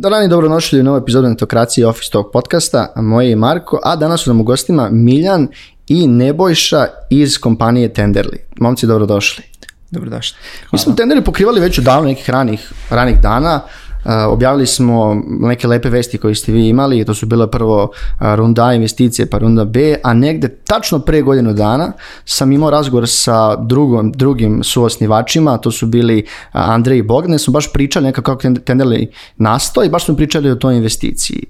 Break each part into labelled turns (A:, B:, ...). A: Doran i dobrodošli u novu epizodu Netokracije Office Talk podcasta. Moje je Marko, a danas su nam u gostima Miljan i Nebojša iz kompanije Tenderly. Momci, dobrodošli.
B: Dobrodošli.
A: Hvala. Mi smo Tenderly pokrivali već odavno nekih ranih, ranih dana, Objavili smo neke lepe vesti koje ste vi imali, to su bilo prvo runda A investicije pa runda B, a negde tačno pre godinu dana sam imao razgovor sa drugom, drugim suosnivačima, to su bili Andrej i Bogdan, su baš pričali nekako kako Tenderly nastao i baš smo pričali o toj investiciji.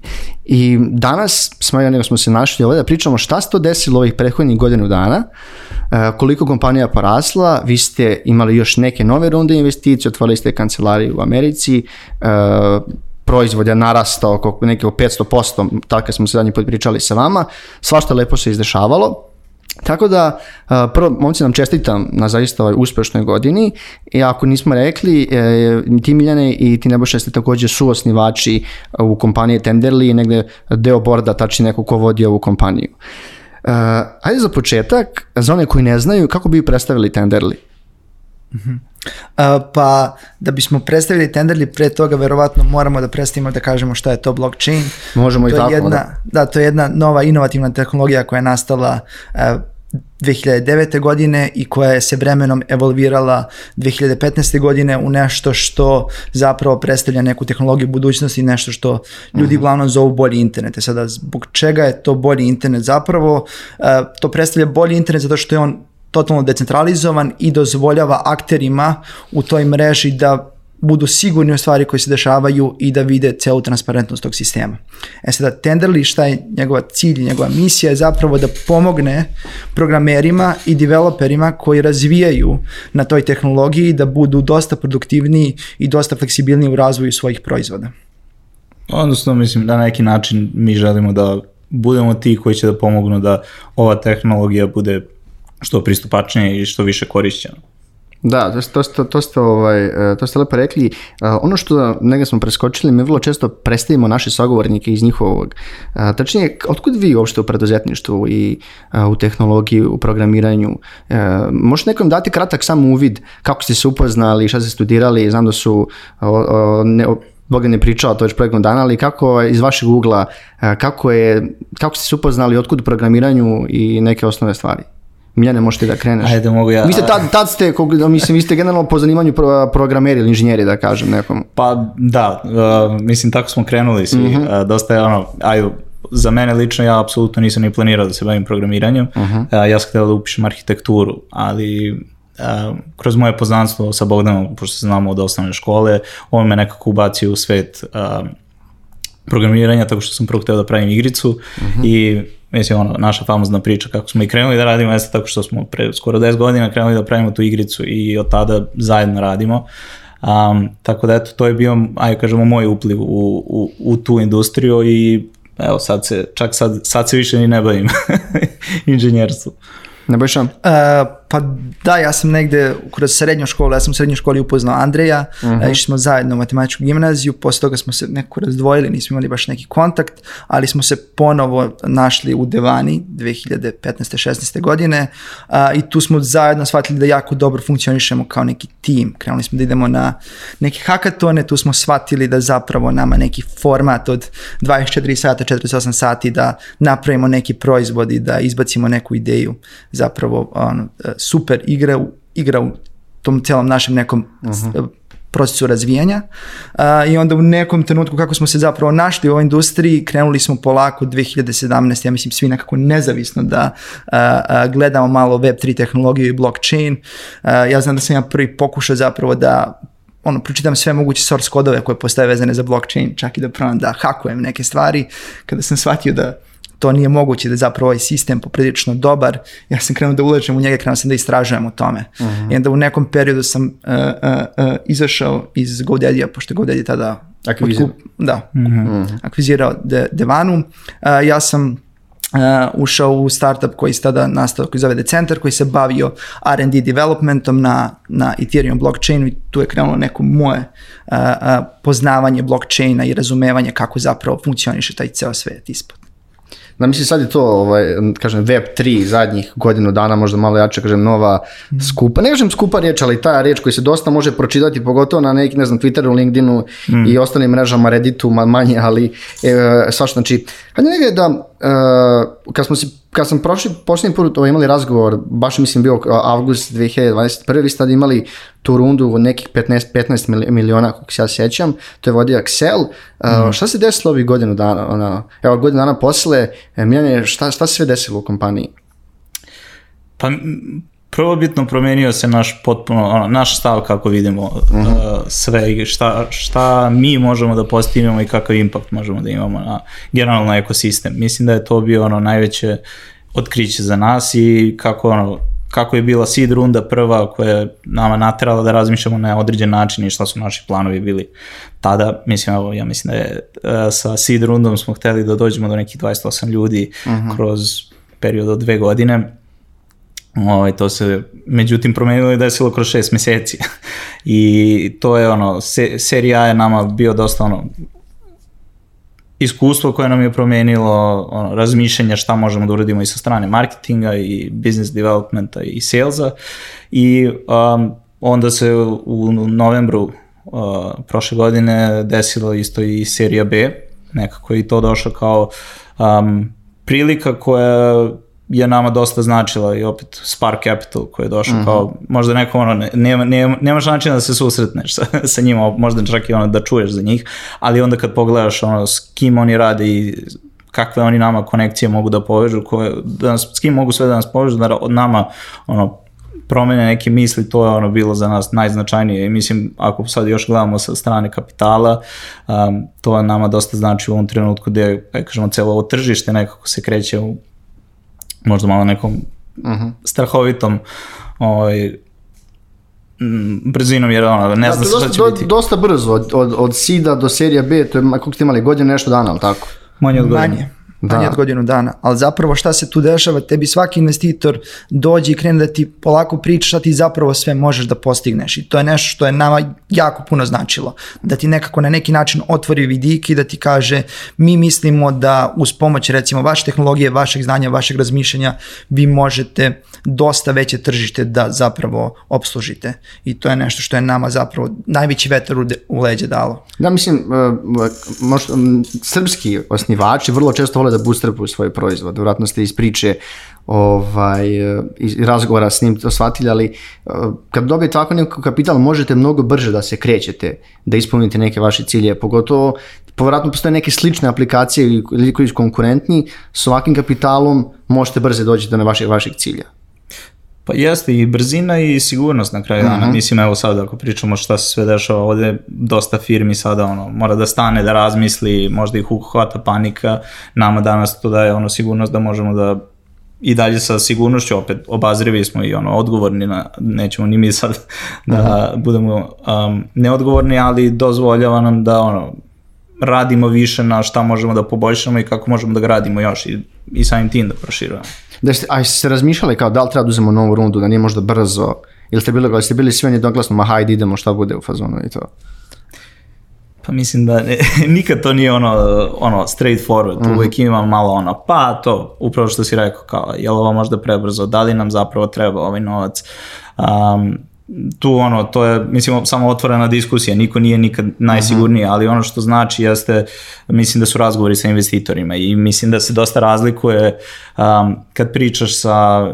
A: I danas, smo, nego smo se našli ovde, da pričamo šta se to desilo ovih prethodnih godinu dana, koliko kompanija porasla, vi ste imali još neke nove runde investicije, otvorili ste kancelariju u Americi, proizvod narastao oko neke 500%, tako kad smo se zadnji put pričali sa vama, svašta lepo se izdešavalo, Tako da, prvo, momci nam da čestitam na zaista ovoj uspešnoj godini i ako nismo rekli, e, ti Miljane i ti Nebojša ste takođe suosnivači u kompaniji Tenderly i negde deo borda, tači neko ko vodi ovu kompaniju. Uh, Ajde za početak, za one koji ne znaju, kako bi predstavili Tenderly?
B: Uh -huh. Uh, pa da bismo predstavili Tenderly pre toga verovatno moramo da predstavimo da kažemo šta je to blockchain.
A: Možemo
B: to i je
A: tako. Jedna,
B: da. da, to je jedna nova inovativna tehnologija koja je nastala uh, 2009. godine i koja je se vremenom evolvirala 2015. godine u nešto što zapravo predstavlja neku tehnologiju budućnosti, nešto što ljudi mhm. uh -huh. glavno zovu bolji internet. E sada, zbog čega je to bolji internet zapravo? Uh, to predstavlja bolji internet zato što je on totalno decentralizovan i dozvoljava akterima u toj mreži da budu sigurni u stvari koje se dešavaju i da vide celu transparentnost tog sistema. E sada, Tenderly, šta je njegova cilj, njegova misija je zapravo da pomogne programerima i developerima koji razvijaju na toj tehnologiji da budu dosta produktivniji i dosta fleksibilniji u razvoju svojih proizvoda.
C: Odnosno, mislim, da na neki način mi želimo da budemo ti koji će da pomognu da ova tehnologija bude što pristupačnije i što više korišćeno.
A: Da, to ste, to ste, to ste, ovaj, e, to ste lepo rekli. E, ono što negdje smo preskočili, mi vrlo često predstavimo naše sagovornike iz njihovog. E, tačnije, otkud vi uopšte u preduzetništvu i u tehnologiji, u programiranju? Možete nekom dati kratak sam uvid kako ste se upoznali, šta ste studirali, znam da su o, o, ne, o, Boga ne pričao to već prethodnog dana, ali kako iz vašeg ugla, kako, je, kako ste se upoznali, otkud u programiranju i neke osnovne stvari? Miljane, možete da kreneš.
B: Ajde, mogu ja.
A: Vi ste tad, tad ste, da, mislim, vi ste generalno po zanimanju pro, programeri ili inženjeri, da kažem nekom.
C: Pa da, uh, mislim, tako smo krenuli svi. Uh -huh. uh, dosta je ono, ajde, za mene lično ja apsolutno nisam ni planirao da se bavim programiranjem. Uh mhm. -huh. E, ja sam htio da upišem arhitekturu, ali e, kroz moje poznanstvo sa Bogdanom, pošto se znamo od osnovne škole, on me nekako ubacio u svet programiranja tako što sam prvo hteo da pravim igricu uh mhm. -huh. i Mislim, ono, naša famozna priča kako smo i krenuli da radimo, jeste tako što smo pre skoro 10 godina krenuli da pravimo tu igricu i od tada zajedno radimo. Um, tako da, eto, to je bio, ajde kažemo, moj upliv u, u, u tu industriju i evo, sad se, čak sad, sad se više ni ne bavim inženjerstvom.
B: Ne bojšam. Uh, Pa da, ja sam negde kroz srednju školu, ja sam u srednjoj školi upoznao Andreja, uh mhm. -huh. E, išli smo zajedno u matematičku gimnaziju, posle toga smo se neko razdvojili, nismo imali baš neki kontakt, ali smo se ponovo našli u Devani 2015-16. godine a, i tu smo zajedno shvatili da jako dobro funkcionišemo kao neki tim. Krenuli smo da idemo na neke hakatone, tu smo shvatili da zapravo nama neki format od 24 sata, 48 sati da napravimo neki proizvod i da izbacimo neku ideju zapravo ono, e, super igra, u, igra u tom celom našem nekom uh mhm. -huh. E, procesu razvijanja a, i onda u nekom trenutku kako smo se zapravo našli u ovoj industriji, krenuli smo polako 2017, ja mislim svi nekako nezavisno da a, a, gledamo malo Web3 tehnologiju i blockchain. A, ja znam da sam ja prvi pokušao zapravo da ono, pročitam sve moguće source kodove koje postoje vezane za blockchain, čak i da provam da hakujem neke stvari, kada sam shvatio da to nije moguće da je zapravo ovaj sistem poprilično dobar. Ja sam krenuo da ulažem u njega, krenuo sam da istražujem o tome. Uh mhm. -huh. I onda u nekom periodu sam uh, uh, uh, izašao iz GoDaddy-a, pošto GoDaddy tada
A: Akvizirao. Otkup,
B: da, mm -hmm. akvizirao de, Devanu. Uh, ja sam uh, ušao u startup koji se tada nastao, koji zove Decentar, koji se bavio R&D developmentom na, na Ethereum blockchainu i tu je krenulo neko moje uh, uh, poznavanje blockchaina i razumevanje kako zapravo funkcioniše taj ceo svet ispod
A: da mislim sad je to, ovaj, kažem, web 3 zadnjih godinu dana, možda malo jače, kažem, nova mhm. skupa, ne kažem skupa riječ, ali ta riječ koji se dosta može pročitati, pogotovo na nekim, ne znam, Twitteru, LinkedInu mm. i ostalim mrežama, Redditu, manje, ali e, svašta, znači, hajde negdje da uh, kad, smo si, kad sam prošli, posljednji put ovaj, imali razgovor, baš mislim bio eh, avgust 2021. Vi ste tad imali tu rundu od nekih 15, 15 miliona, kako se ja sećam, to je vodio Excel. Uh, Šta se desilo ovih godinu dana? Ona, evo, godinu dana posle, Miljane, šta, šta se sve desilo u kompaniji?
C: Pa prvobitno promenio se naš potpuno ono, naš stav kako vidimo uh -huh. Mhm. uh, sve i šta šta mi možemo da postignemo i kakav impact možemo da imamo na generalno ekosistem. Mislim da je to bio ono najveće otkriće za nas i kako ono kako je bila seed runda prva koja je nama naterala da razmišljamo na određen način i šta su naši planovi bili tada, mislim, evo, ja mislim da je uh, sa seed rundom smo hteli da dođemo do nekih 28 ljudi uh mhm. -huh. kroz period od dve godine Ovaj, to se, međutim, promenilo i desilo kroz šest meseci. I to je ono, se, serija A je nama bio dosta ono, iskustvo koje nam je promenilo ono, razmišljanje šta možemo da uradimo i sa strane marketinga i business developmenta i salesa i um, onda se u novembru uh, prošle godine desilo isto i serija B nekako i to došlo kao um, prilika koja je nama dosta značila i opet Spark Capital koji je došao mm -hmm. kao možda neko ono, nema, nema, nemaš načina da se susretneš sa, sa njima, možda čak i ono da čuješ za njih, ali onda kad pogledaš ono s kim oni rade i kakve oni nama konekcije mogu da povežu, koje, da nas, s kim mogu sve da nas povežu, da od nama ono, promene neke misli, to je ono bilo za nas najznačajnije i mislim ako sad još gledamo sa strane kapitala, um, to nama dosta znači u ovom trenutku gde, da kažemo, celo ovo tržište nekako se kreće u možda malo nekom uh mhm. -huh. strahovitom ovaj, brzinom jer ono,
A: ne da, znam
C: da,
A: dosta, šta će do, biti. Dosta brzo, od, od, od Sida do serija B, to je, koliko ste imali, godinu nešto dana, ali tako? Manje od godine. Manje. Da. manje da. od godinu dana. Ali zapravo šta se tu dešava, tebi svaki investitor dođe i krene da ti polako priča šta ti zapravo sve možeš da postigneš. I to je nešto što je nama jako puno značilo. Da ti nekako na neki način otvori vidike i da ti kaže mi mislimo da uz pomoć recimo vaše tehnologije, vašeg znanja, vašeg razmišljanja vi možete dosta veće tržište da zapravo obslužite. I to je nešto što je nama zapravo najveći vetar u leđe dalo. Da, mislim, e, možda, srpski osnivači vrlo često vole da bootstrapuju svoj proizvod. Vratno ste iz priče ovaj, iz razgovora s njim to shvatili, ali eh, kad dobijete tako nekakav kapital možete mnogo brže da se krećete, da ispunite neke vaše cilje, pogotovo povratno postoje neke slične aplikacije ili koji su konkurentni, s ovakvim kapitalom možete brze doći do na vaših, vaših cilja.
C: Pa jeste i brzina i sigurnost na kraju dana. Uh Mislim, evo sad ako pričamo šta se sve dešava ovde, dosta firmi sada ono, mora da stane, da razmisli, možda ih uhvata panika. Nama danas to daje ono sigurnost da možemo da i dalje sa sigurnošću opet obazrivi smo i ono odgovorni na nećemo ni mi sad da Aha. Mhm. budemo um, neodgovorni ali dozvoljava nam da ono radimo više na šta možemo da poboljšamo i kako možemo da gradimo još i, i samim tim da proširujemo. Da
A: ste, a ste razmišljali kao da li treba da uzemo novu rundu, da nije možda brzo, ili ste bili, ste bili svi jednoglasno, ma hajde idemo šta bude u fazonu i to?
C: Pa mislim da ne, nikad to nije ono, ono straight forward, mm. uvijek ima malo ono, pa to, upravo što si rekao, kao, je li ovo možda prebrzo, da li nam zapravo treba ovaj novac, um, tu ono, to je, mislim, samo otvorena diskusija, niko nije nikad najsigurniji, mhm. ali ono što znači jeste, mislim da su razgovori sa investitorima i mislim da se dosta razlikuje um, kad pričaš sa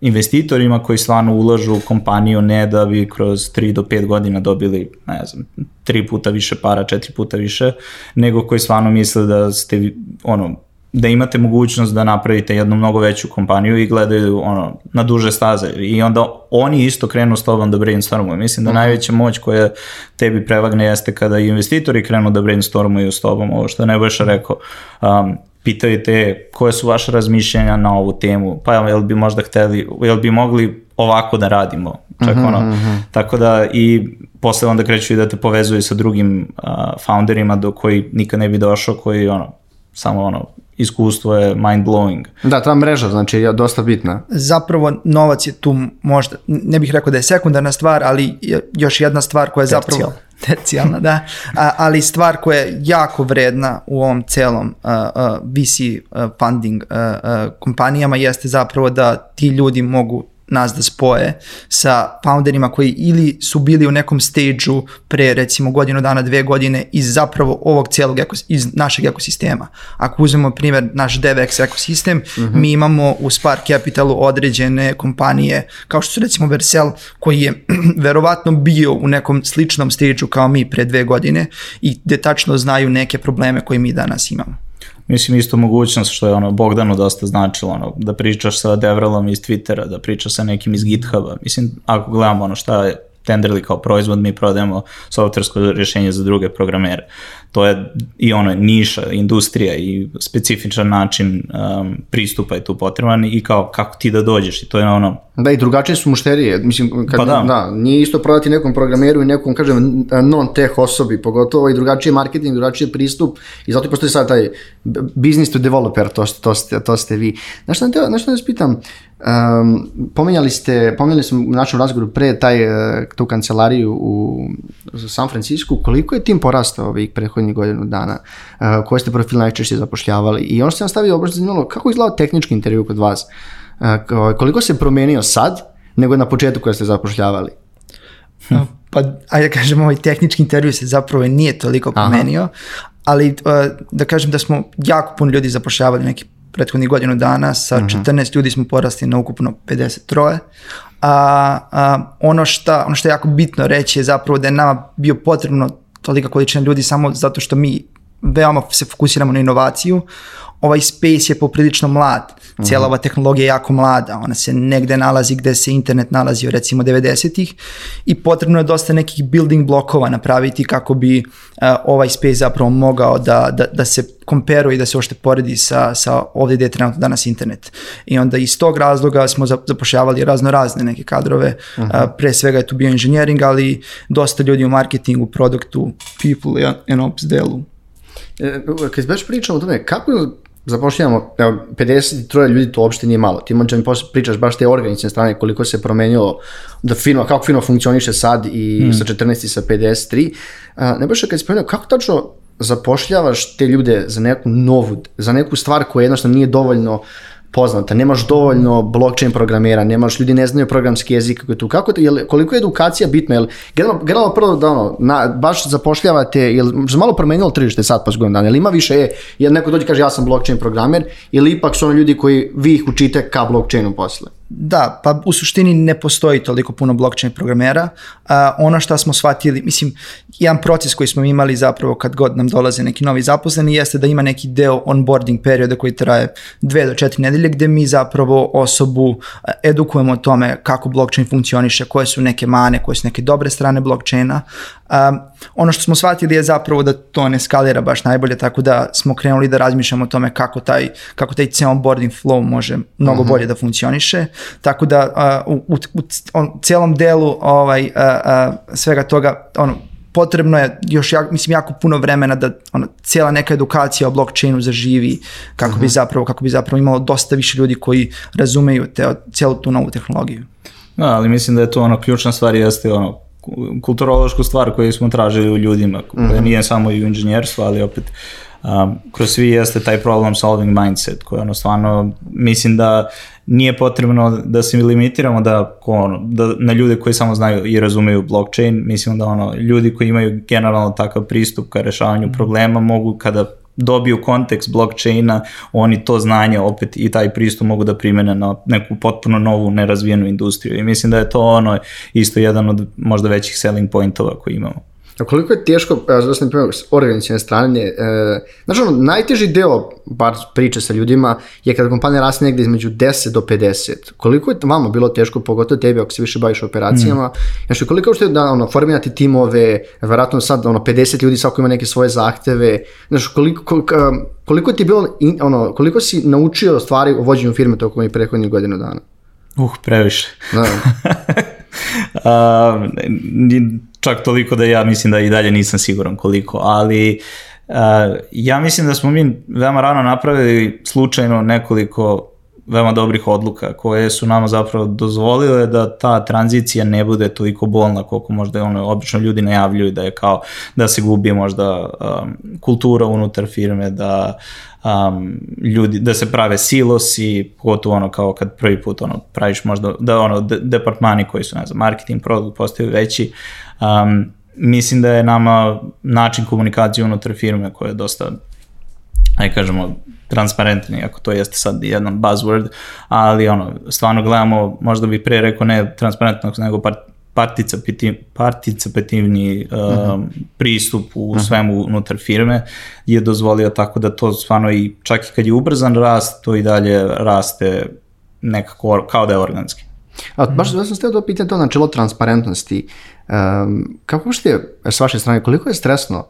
C: investitorima koji stvarno ulažu u kompaniju ne da bi kroz 3 do 5 godina dobili, ne znam, 3 puta više para, 4 puta više, nego koji stvarno misle da ste ono da imate mogućnost da napravite jednu mnogo veću kompaniju i gledaju ono, na duže staze i onda oni isto krenu s tobom da brainstormuju. Mislim da mm. najveća moć koja tebi prevagne jeste kada investitori krenu da brainstormuju s tobom, ovo što je Nebojša mhm. rekao. Um, pitaju te koje su vaše razmišljenja na ovu temu, pa jel bi možda hteli, jel bi mogli ovako da radimo, čak mm -hmm, ono, mm -hmm. tako da i posle onda kreću i da te povezuju sa drugim uh, founderima do koji nikad ne bi došao, koji ono, samo ono, iskustvo je mind blowing.
A: Da, ta mreža znači je dosta bitna.
B: Zapravo novac je tu možda, ne bih rekao da je sekundarna stvar, ali još jedna stvar koja je Tercijal. zapravo tercijalna, da, a, ali stvar koja je jako vredna u ovom celom a, a, VC funding a, a, kompanijama jeste zapravo da ti ljudi mogu nas da spoje sa founderima koji ili su bili u nekom stage-u pre recimo godinu dana, dve godine iz zapravo ovog celog ekos, iz našeg ekosistema. Ako uzmemo primjer naš DevX ekosistem, mm -hmm. mi imamo u Spark Capitalu određene kompanije kao što su recimo Vercel koji je verovatno bio u nekom sličnom stage-u kao mi pre dve godine i gde tačno znaju neke probleme koje mi danas imamo
C: mislim isto mogućnost što je ono Bogdanu dosta značilo, ono, da pričaš sa Devrelom iz Twittera, da pričaš sa nekim iz GitHuba, mislim ako gledamo ono šta je tenderli kao proizvod, mi prodajemo softversko rješenje za druge programere. To je i ono niša, industrija i specifičan način um, pristupa je tu potreban i kao kako ti da dođeš i to je ono...
A: Da i drugačije su mušterije, mislim, kad, pa da. da. nije isto prodati nekom programeru i nekom, kažem, non-tech osobi, pogotovo i drugačiji marketing, drugačiji pristup i zato postoji sad taj business to developer, to, to, ste, to ste vi. Znaš što, znaš što da vas pitam, Um, pominjali ste, pominjali smo u našem razgovoru pre taj, eh, tu kancelariju u, u San Francisku, koliko je tim porastao ovih prethodnih godinu dana, uh, koje ste profil najčešće zapošljavali i ono što sam stavio obačno zanimalo, kako je izgledao tehnički intervju kod vas, uh, koliko se promenio sad nego na početku kada ste zapošljavali?
B: Hm. Pa, ajde da kažem, ovaj tehnički intervju se zapravo nije toliko promenio, Aha. ali uh, da kažem da smo jako puno ljudi zapošljavali, neki prethodnih godinu dana, sa 14 mhm. ljudi smo porasli na ukupno 53 a, a ono šta ono što je jako bitno reći je zapravo da je nama bio potrebno tolika količina ljudi samo zato što mi veoma se fokusiramo na inovaciju, ovaj space je poprilično mlad. Cijela ova tehnologija je jako mlada, ona se negde nalazi gde se internet nalazio recimo 90-ih i potrebno je dosta nekih building blokova napraviti kako bi uh, ovaj space zapravo mogao da, da, da se komperuje i da se ošte poredi sa, sa ovde gde je trenutno danas internet. I onda iz tog razloga smo zapošljavali razno razne neke kadrove, uh -huh. uh, pre svega je tu bio inženjering, ali dosta ljudi u marketingu, produktu, people and ops delu
A: E, kad baš pričamo o tome, kako zapošljavamo, evo, 53 ljudi to uopšte nije malo. Ti možda mi pričaš baš te organizacijne strane koliko se promenilo da fino, kako fino funkcioniše sad i hmm. sa 14 i sa 53. A, ne baš kad se spomenuo, kako tačno zapošljavaš te ljude za neku novu, za neku stvar koja jednostavno nije dovoljno uh, poznata, nemaš dovoljno blockchain programera, nemaš, ljudi ne znaju programski jezik kako je tu, kako, jel, koliko je edukacija bitna, jel, generalno, generalno prvo da ono, na, baš zapošljavate, jel, malo promenilo tržište sad pa godinu dana, jel ima više, je, jel neko dođe kaže ja sam blockchain programer, ili ipak su ono ljudi koji vi ih učite ka blockchainu posle?
B: Da, pa u suštini ne postoji toliko puno blockchain programera. A, ono što smo shvatili, mislim, jedan proces koji smo imali zapravo kad god nam dolaze neki novi zaposleni jeste da ima neki deo onboarding perioda koji traje dve do četiri nedelje gde mi zapravo osobu edukujemo o tome kako blockchain funkcioniše, koje su neke mane, koje su neke dobre strane blockchaina. Um, ono što smo shvatili je zapravo da to ne skalira baš najbolje, tako da smo krenuli da razmišljamo o tome kako taj, kako taj ceo onboarding flow može mnogo mm -hmm. bolje da funkcioniše tako da uh, u, u, on, celom delu ovaj, uh, uh, svega toga ono, potrebno je još ja, mislim jako puno vremena da ono cijela neka edukacija o blockchainu zaživi kako bi mhm. zapravo kako bi zapravo imalo dosta više ljudi koji razumeju te cijelu tu novu tehnologiju.
C: Da, ali mislim da je to ono ključna stvar jeste ono kulturološku stvar koju smo tražili u ljudima, koja mm -hmm. nije samo i u inženjerstvu, ali opet um, kroz svi jeste taj problem solving mindset koji ono stvarno mislim da nije potrebno da se limitiramo da, ono, da, na ljude koji samo znaju i razumeju blockchain, mislim da ono, ljudi koji imaju generalno takav pristup ka rešavanju mhm. problema mogu kada dobiju kontekst blockchaina, oni to znanje opet i taj pristup mogu da primene na neku potpuno novu nerazvijenu industriju i mislim da je to ono isto jedan od možda većih selling pointova koji imamo.
A: A koliko je teško, ja da sam primjer, s organizacijne strane, e, znači ono, najteži deo, bar priče sa ljudima, je kada kompanija raste negde između 10 do 50. Koliko je vama bilo teško, pogotovo tebi, ako se više baviš operacijama, mm. znači koliko je da, ono, formirati timove, verovatno sad, ono, 50 ljudi, svako ima neke svoje zahteve, znači koliko, koliko, koliko ti je bilo, ono, koliko si naučio stvari o vođenju firme tokom i prethodnih godina dana?
C: Uh, previše. Da. um, čak toliko da ja mislim da i dalje nisam siguran koliko, ali e, ja mislim da smo mi veoma rano napravili slučajno nekoliko veoma dobrih odluka koje su nama zapravo dozvolile da ta tranzicija ne bude toliko bolna koliko možda ono, obično ljudi najavljuju da je kao da se gubi možda um, kultura unutar firme, da um, ljudi, da se prave silosi, pogotovo ono kao kad prvi put ono praviš možda, da ono de, departmani koji su, ne znam, marketing, produkt postaju veći, uh, Um, mislim da je nama način komunikacije unutar firme koja je dosta aj kažemo, transparentni, ako to jeste sad jedan buzzword, ali ono, stvarno gledamo, možda bi pre rekao ne transparentnog, nego part, participativ, participativni um, uh mhm. -huh. pristup u mhm. svemu unutar firme je dozvolio tako da to stvarno i čak i kad je ubrzan rast, to i dalje raste nekako kao da je organski.
A: A, baš da sam steo da pitam to načelo transparentnosti. Um, kako ušte, s vaše strane, koliko je stresno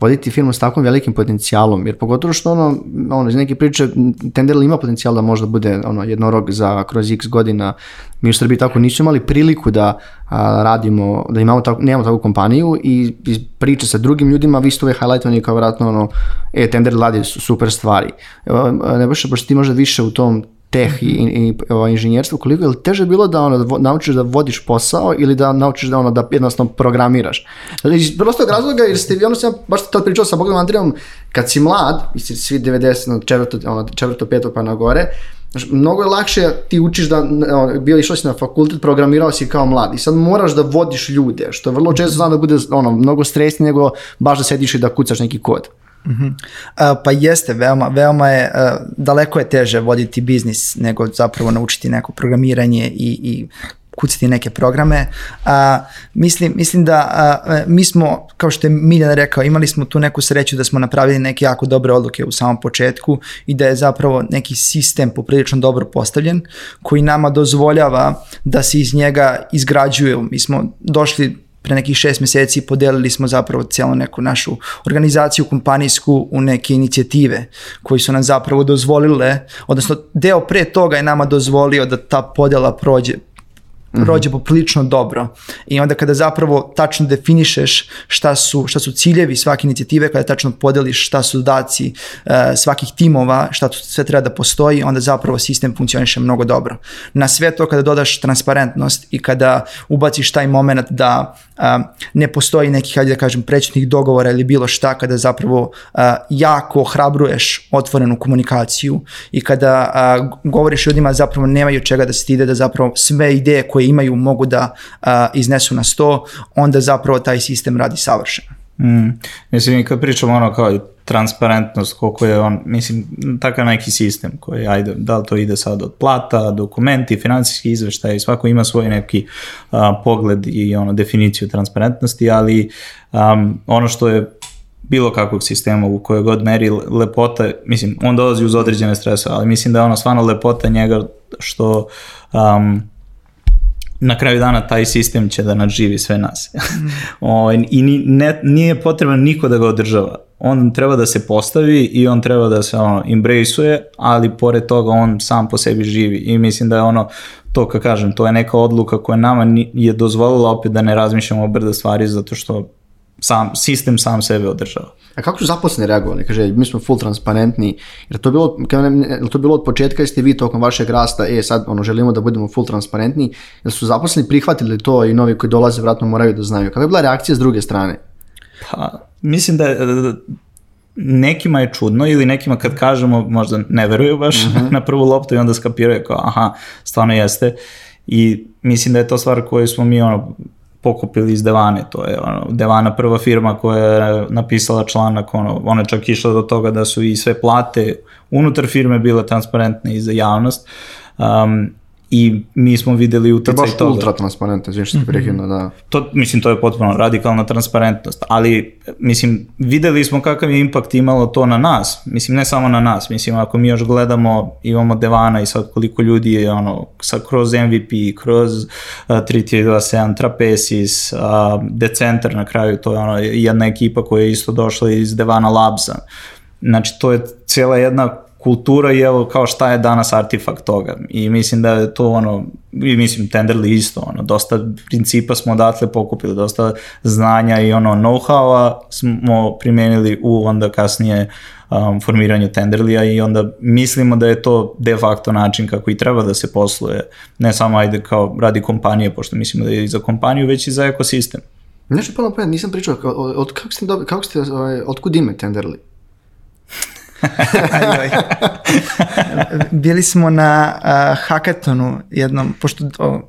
A: voditi firmu s takvim velikim potencijalom, jer pogotovo što ono, ono iz neke priče, Tenderl ima potencijal da možda bude ono, jednorog za kroz x godina, mi u Srbiji tako nismo imali priliku da a, radimo, da imamo tako, nemamo takvu kompaniju i i priče sa drugim ljudima, vi ste ove highlightovani kao vratno ono, e, Tenderl radi super stvari. E, ne baš, pošto ti možda više u tom teh i, i, i o, inženjerstvo, koliko je li teže bilo da ono, da naučiš da vodiš posao ili da naučiš da ono, da jednostavno programiraš. Ali znači, iz prostog razloga, jer ste, ono sam baš tad pričao sa Bogdanom Andrijom, kad si mlad, i si svi 90, četvrto, ono, četvrto, peto pa na gore, Znaš, mnogo je lakše ti učiš da, ono, bio išao si na fakultet, programirao si kao mlad i sad moraš da vodiš ljude, što vrlo često zna da bude ono, mnogo stresnije nego baš da sediš i da kucaš neki kod. Uh
B: mhm. -huh. E, pa jeste, veoma, veoma je, e, daleko je teže voditi biznis nego zapravo naučiti neko programiranje i, i kucati neke programe. A, mislim, mislim da a, e, mi smo, kao što je Miljan rekao, imali smo tu neku sreću da smo napravili neke jako dobre odluke u samom početku i da je zapravo neki sistem poprilično dobro postavljen koji nama dozvoljava da se iz njega izgrađuje. Mi smo došli pre nekih šest meseci podelili smo zapravo celo neku našu organizaciju kompanijsku u neke inicijative koji su nam zapravo dozvolile, odnosno deo pre toga je nama dozvolio da ta podela prođe, prođe mhm. poprilično dobro. I onda kada zapravo tačno definišeš šta su, šta su ciljevi svake inicijative, kada tačno podeliš šta su zadaci uh, e, svakih timova, šta tu sve treba da postoji, onda zapravo sistem funkcioniše mnogo dobro. Na sve to kada dodaš transparentnost i kada ubaciš taj moment da uh, ne postoji nekih, hajde da kažem, prećutnih dogovora ili bilo šta, kada zapravo uh, jako hrabruješ otvorenu komunikaciju i kada govoriš ljudima zapravo nemaju čega da se stide, da zapravo sve ideje koje koje imaju mogu da a, iznesu na sto, onda zapravo taj sistem radi savršeno.
C: Mm. Mislim, i kad pričamo ono kao transparentnost, koliko je on, mislim, takav neki sistem koji, ajde, da li to ide sad od plata, dokumenti, financijski izveštaj, svako ima svoj neki a, pogled i ono, definiciju transparentnosti, ali um, ono što je bilo kakvog sistema u kojoj god meri lepota, mislim, on dolazi uz određene strese, ali mislim da je ono stvarno lepota njega što um, na kraju dana taj sistem će da nadživi sve nas. Mm. o, ovaj, I ne, nije potreban niko da ga održava. On treba da se postavi i on treba da se ono, embraceuje, ali pored toga on sam po sebi živi. I mislim da je ono, to ka kažem, to je neka odluka koja nama je dozvolila opet da ne razmišljamo o brda stvari zato što sam, sistem sam sebe održava.
A: A kako su zaposleni reagovali? Kaže, mi smo full transparentni. Jer to bilo, je to bilo od početka, jeste vi tokom vašeg rasta, e sad ono, želimo da budemo full transparentni, jer su zaposleni prihvatili to i novi koji dolaze vratno moraju da znaju. Kako je bila reakcija s druge strane?
C: Pa, mislim da, da, da nekima je čudno ili nekima kad kažemo možda ne veruju baš mm -hmm. na prvu loptu i onda skapiraju kao aha, stvarno jeste. I mislim da je to stvar koju smo mi ono, pokupili iz Devane, to je ono, Devana prva firma koja je napisala članak, ono, ona je čak išla do toga da su i sve plate unutar firme bile transparentne i za javnost. Um, i mi smo videli uticaj toga.
A: To je baš ultra transparentno, što se prekidno, da.
C: To, mislim, to je potpuno radikalna transparentnost, ali, mislim, videli smo kakav je impakt imalo to na nas, mislim, ne samo na nas, mislim, ako mi još gledamo, imamo Devana i sad koliko ljudi je, ono, sa, kroz MVP, kroz uh, 3327, Trapesis, uh, Decenter na kraju, to je ono, jedna ekipa koja je isto došla iz Devana Labsa, znači, to je cijela jedna kultura i evo kao šta je danas artifakt toga i mislim da je to ono i mislim Tenderly isto ono dosta principa smo odatle pokupili dosta znanja i ono know how a smo primenili u onda kasnije um, formiranju Tenderlija i onda mislimo da je to de facto način kako i treba da se posluje ne samo ajde kao radi kompanije pošto mislimo da je i za kompaniju već i za ekosistem
A: Nešto pa napomenuti, nisam pričao, od, od, kako ste, dobili, kako ste, ovaj, otkud ime Tenderly?
B: Bili smo na uh, hakatonu jednom, pošto o,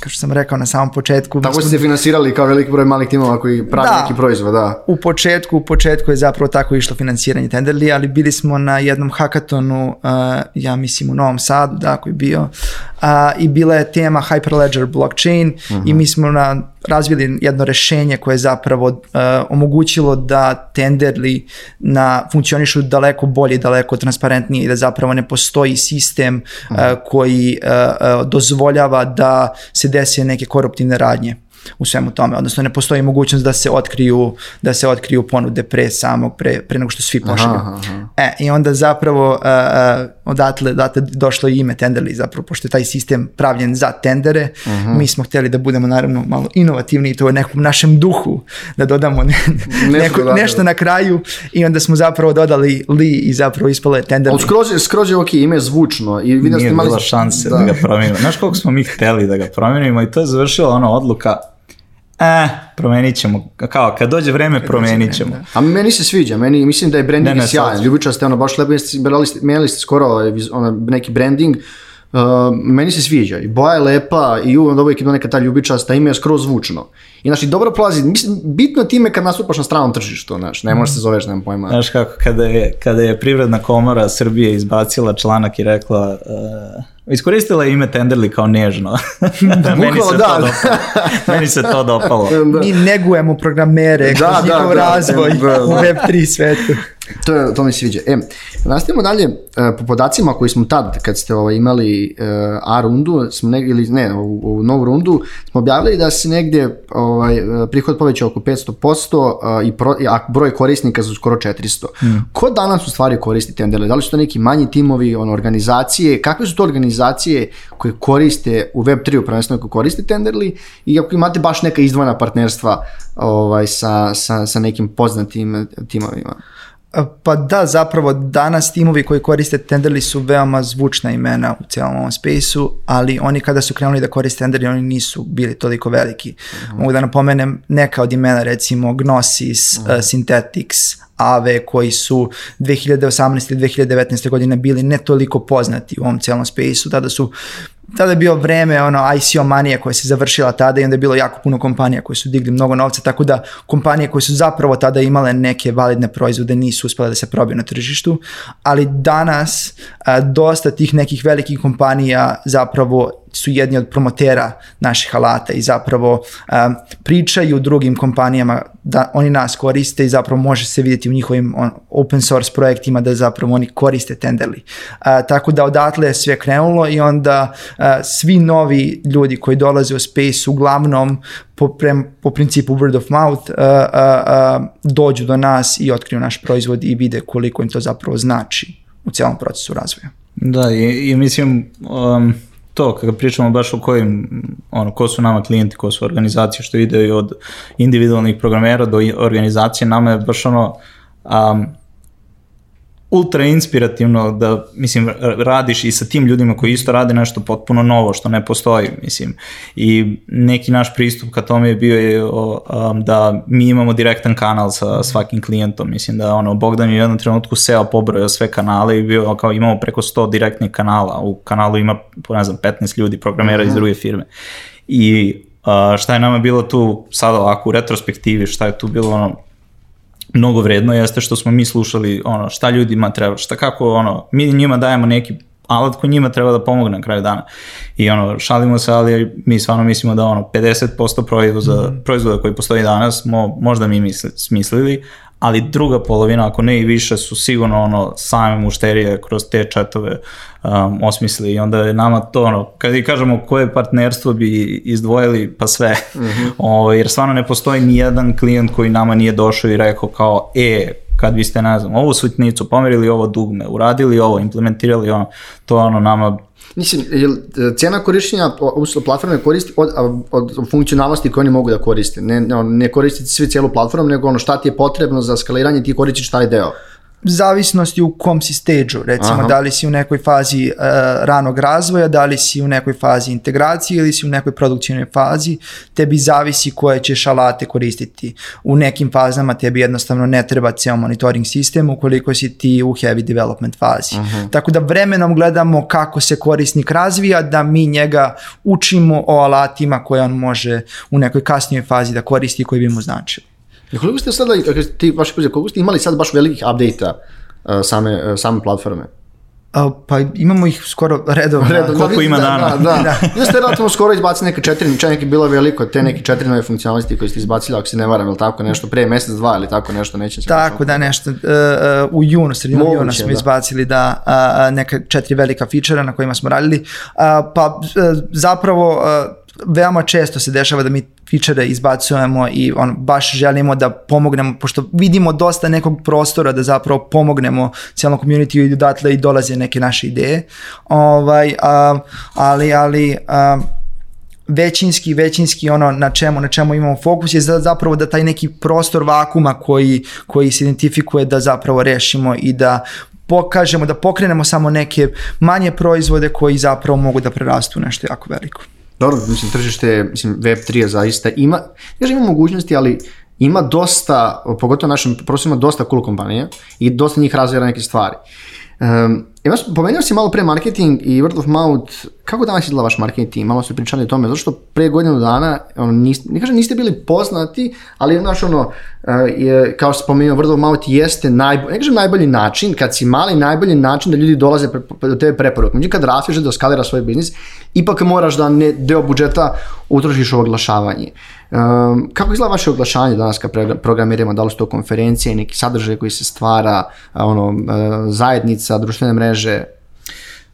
B: kao što sam rekao na samom početku.
A: Tako ste finansirali kao veliki broj malih timova koji pravi da, neki proizvod, da.
B: U početku, u početku je zapravo tako išlo finansiranje Tenderly, ali bili smo na jednom hakatonu, uh, ja mislim u Novom Sadu, da, koji bio, uh, i bila je tema Hyperledger blockchain uh -huh. i mhm. mi smo na razvili jedno rešenje koje je zapravo uh, omogućilo da tenderli na, funkcionišu daleko bolje daleko transparentnije i da zapravo ne postoji sistem uh, mhm. koji uh, uh, dozvoljava da se desi neke koruptivne radnje u svemu tome, odnosno ne postoji mogućnost da se otkriju, da se otkriju ponude pre samog, pre, pre nego što svi pošalju. Aha, aha. E, I onda zapravo uh, odatle, odatle došlo i ime Tenderly zapravo, pošto je taj sistem pravljen za tendere, uh mhm. -huh. mi smo hteli da budemo naravno malo inovativni i to je nekom našem duhu, da dodamo ne, ne neko, radili. Da. nešto na kraju i onda smo zapravo dodali li i zapravo ispale
A: Tenderly. Ali skroz, skroz je ok ime zvučno. I
C: vidim da Nije imali... bila šanse da. da ga promenimo. Znaš koliko smo mi hteli da ga promenimo i to je završila ona odluka eh, promenit ćemo. Kao, kad dođe vreme, promenit ćemo. Da.
A: A meni se sviđa, meni, mislim da je branding ne, ne, sjajan. Ljubičaste, ono, baš lepo, menjali ste skoro ovaj, ono, neki branding. Uh, meni se sviđa. I boja je lepa i uvijek uvijek ima neka ta ljubičasta, ime je skroz zvučno. I znači, dobro plazi, mislim, bitno je time kad nastupaš na stranom tržištu, znači, ne možeš se mm. zoveš, nemam pojma. Znaš
C: kako, kada je, kada je Privredna komora Srbije izbacila članak i rekla... Uh, Iskoristila je ime Tenderly kao nežno.
A: da, meni se da. to dopalo.
C: Meni se to dopalo. Da.
B: Mi negujemo programere da, kroz da, njihov da, razvoj da, da. u Web3 svetu.
A: To, je, to mi se sviđa. E, nastavimo dalje, e, po podacima koji smo tad, kad ste ovaj, imali e, A rundu, smo negdje, ili ne, u, u novu rundu, smo objavili da se negdje ovaj, e, prihod povećao oko 500% i, pro, a broj korisnika su skoro 400. Mm. Ko danas u stvari koristi te Da li su to neki manji timovi, ono, organizacije? Kakve su to organizacije koje koriste u Web3-u prvenstveno koje koriste Tenderly i ako imate baš neka izdvojena partnerstva ovaj, sa, sa, sa nekim poznatim timovima?
B: E, pa da, zapravo danas timovi koji koriste Tenderly su veoma zvučna imena u celom ovom spaceu, ali oni kada su krenuli da koriste Tenderly, oni nisu bili toliko veliki. Mm -hmm. Mogu da napomenem neka od imena, recimo Gnosis, e, mm -hmm. uh, Synthetics, Ave, koji su 2018. i 2019. godine bili ne toliko poznati u ovom celom spaceu, tada su tada je bio vreme ono ICO manije koja se završila tada i onda je bilo jako puno kompanija koje su digli mnogo novca, tako da kompanije koje su zapravo tada imale neke validne proizvode nisu uspjele da se probiju na tržištu, ali danas a, dosta tih nekih velikih kompanija zapravo su jedni od promotera naših alata i zapravo um, pričaju drugim kompanijama da oni nas koriste i zapravo može se vidjeti u njihovim on, open source projektima da zapravo oni koriste Tenderly. Uh, tako da odatle je sve krenulo i onda uh, svi novi ljudi koji dolaze u space uglavnom po, prem, po principu word of mouth uh, uh, uh, dođu do nas i otkriju naš proizvod i vide koliko im to zapravo znači u celom procesu razvoja.
C: Da, i, i mislim um, to, kada pričamo baš o kojim, ono, ko su nama klijenti, ko su organizacije, što ide i od individualnih programera do organizacije, nama je baš ono, um, ultra inspirativno da, mislim, radiš i sa tim ljudima koji isto rade nešto potpuno novo što ne postoji, mislim. I neki naš pristup ka tome je bio je um, da mi imamo direktan kanal sa svakim klijentom, mislim da ono, Bogdan je u jednom trenutku seo pobrojao sve kanale i bio kao imamo preko 100 direktnih kanala, u kanalu ima, ne znam, 15 ljudi programera Aha. iz mhm. druge firme. I a, šta je nama bilo tu sad ovako u retrospektivi, šta je tu bilo ono, mnogo vredno jeste što smo mi slušali ono šta ljudima treba, šta kako ono mi njima dajemo neki alat koji njima treba da pomogne na kraju dana. I ono šalimo se, ali mi stvarno mislimo da ono 50% proizvoda mm. proizvoda koji postoji danas mo, možda mi misli, smislili, ali druga polovina, ako ne i više, su sigurno ono, same mušterije kroz te četove um, osmisli i onda je nama to, ono, kad i kažemo koje partnerstvo bi izdvojili, pa sve, mm -hmm. o, jer stvarno ne postoji ni jedan klijent koji nama nije došao i rekao kao, e, kad biste, ne znam, ovu svitnicu pomerili, ovo dugme, uradili ovo, implementirali ono, to ono nama
A: mislim, jel, e, cena korišćenja uslo platforme koristi od, od funkcionalnosti koje oni mogu da koriste. Ne, ne koristiti svi celu platformu, nego ono šta ti je potrebno za skaliranje, ti koristiš taj deo
B: zavisnosti u kom si stage recimo, Aha. da li si u nekoj fazi uh, ranog razvoja, da li si u nekoj fazi integracije ili si u nekoj produkcijnoj fazi, tebi zavisi koje ćeš alate koristiti. U nekim fazama tebi jednostavno ne treba ceo monitoring sistem ukoliko si ti u heavy development fazi. Aha. Tako da vremenom gledamo kako se korisnik razvija, da mi njega učimo o alatima koje on može u nekoj kasnijoj fazi da koristi koji bi mu značili.
A: I koliko ste sada, e, ti baš koliko ste imali sad baš velikih update-a e, same, e, same platforme?
B: A, pa imamo ih skoro redovno. redovno
A: koliko da, ima da, dana.
B: Da, da.
A: da. ste relativno skoro izbacili neke četiri, čak neki bilo veliko, te neke četiri nove funkcionalnosti koje ste izbacili, ako se ne varam, ili tako nešto, pre mesec, dva ili tako nešto, nećem se...
B: Tako, da, nešto. Uh, u junu, sredinom Moguće, juna smo da. izbacili da uh, neka četiri velika fičera na kojima smo radili. Uh, pa uh, zapravo uh, veoma često se dešava da mi fičere izbacujemo i on baš želimo da pomognemo, pošto vidimo dosta nekog prostora da zapravo pomognemo cijelom community i odatle i dolaze neke naše ideje. Ovaj, a, ali, ali, a, većinski, većinski ono na čemu, na čemu imamo fokus je zapravo da taj neki prostor vakuma koji, koji se identifikuje da zapravo rešimo i da pokažemo, da pokrenemo samo neke manje proizvode koji zapravo mogu da prerastu u nešto jako veliko.
A: Dobro, mislim, tržište, mislim, Web3 je zaista ima, ja ima mogućnosti, ali ima dosta, pogotovo našim prostorima, dosta cool kompanija i dosta njih razvira neke stvari. Um, Imaš, pomenuo si malo pre marketing i word of mouth, kako danas izgleda vaš marketing? Malo su pričali o tome, zašto pre godinu dana, ono, niste, ne kažem niste bili poznati, ali znaš ono, eh, je, kao što spomenuo, word of mouth jeste najbolji, ne kažem najbolji način, kad si mali, najbolji način da ljudi dolaze pre, pre, do tebe preporuk. Međutim, kad rasteš da skalira svoj biznis, ipak moraš da ne, deo budžeta utrošiš u oglašavanje. Um, kako izgleda vaše oglašavanje danas kad programiramo, da li su to konferencije, neki sadržaj koji se stvara, ono, eh, zajednica, društvene mreže, mreže.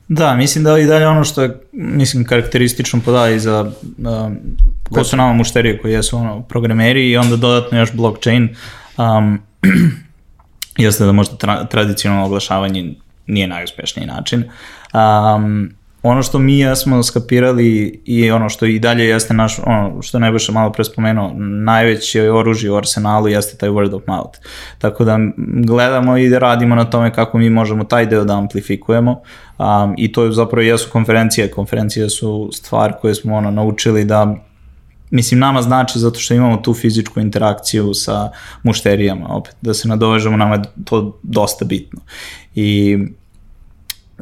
C: Da, mislim da i dalje ono što je, mislim, karakteristično poda za um, ko su nama mušterije koji jesu ono, programeri i onda dodatno još blockchain, um, jeste da možda tra tradicionalno oglašavanje nije najuspešniji način. Um, ono što mi jesmo skapirali i ono što i dalje jeste naš, ono što Nebojša malo pre spomenuo, najveće oružje u arsenalu jeste taj word of mouth. Tako da gledamo i radimo na tome kako mi možemo taj deo da amplifikujemo um, i to je zapravo jesu konferencije. Konferencije su stvar koje smo ono, naučili da mislim nama znači zato što imamo tu fizičku interakciju sa mušterijama opet da se nadovežemo nama je to dosta bitno i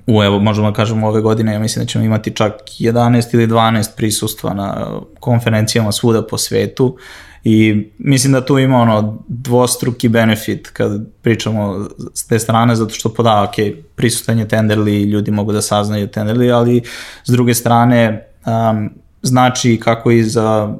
C: u, evo, možemo da kažemo ove godine, ja mislim da ćemo imati čak 11 ili 12 prisustva na konferencijama svuda po svetu i mislim da tu ima ono dvostruki benefit kad pričamo s te strane, zato što poda, pa ok, prisutan je Tenderly, ljudi mogu da saznaju Tenderly, ali s druge strane um, znači kako i za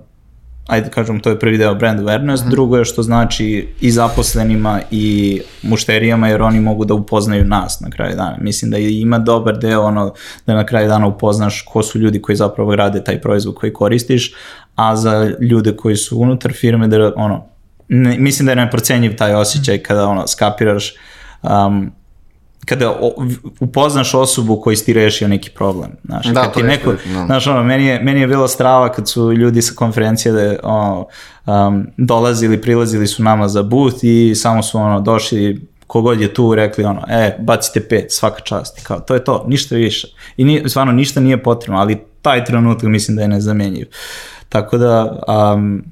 C: ajde da kažem, to je prvi deo brand awareness, mm -hmm. drugo je što znači i zaposlenima i mušterijama, jer oni mogu da upoznaju nas na kraju dana. Mislim da ima dobar deo ono, da na kraju dana upoznaš ko su ljudi koji zapravo rade taj proizvod koji koristiš, a za ljude koji su unutar firme, da ono, ne, mislim da je neprocenjiv taj osjećaj mhm. kada ono, skapiraš um, kada upoznaš osobu koji ti rešio neki problem, znaš,
A: da, kad ti neko, je, da.
C: znaš, ono, meni je, meni je bilo strava kad su ljudi sa konferencije da, ono, um, dolazili, prilazili su nama za but i samo su, ono, došli, kogod je tu, rekli, ono, e, bacite pet, svaka čast, I kao, to je to, ništa više. I ni, stvarno, ništa nije potrebno, ali taj trenutak mislim da je nezamenjiv. Tako da, um,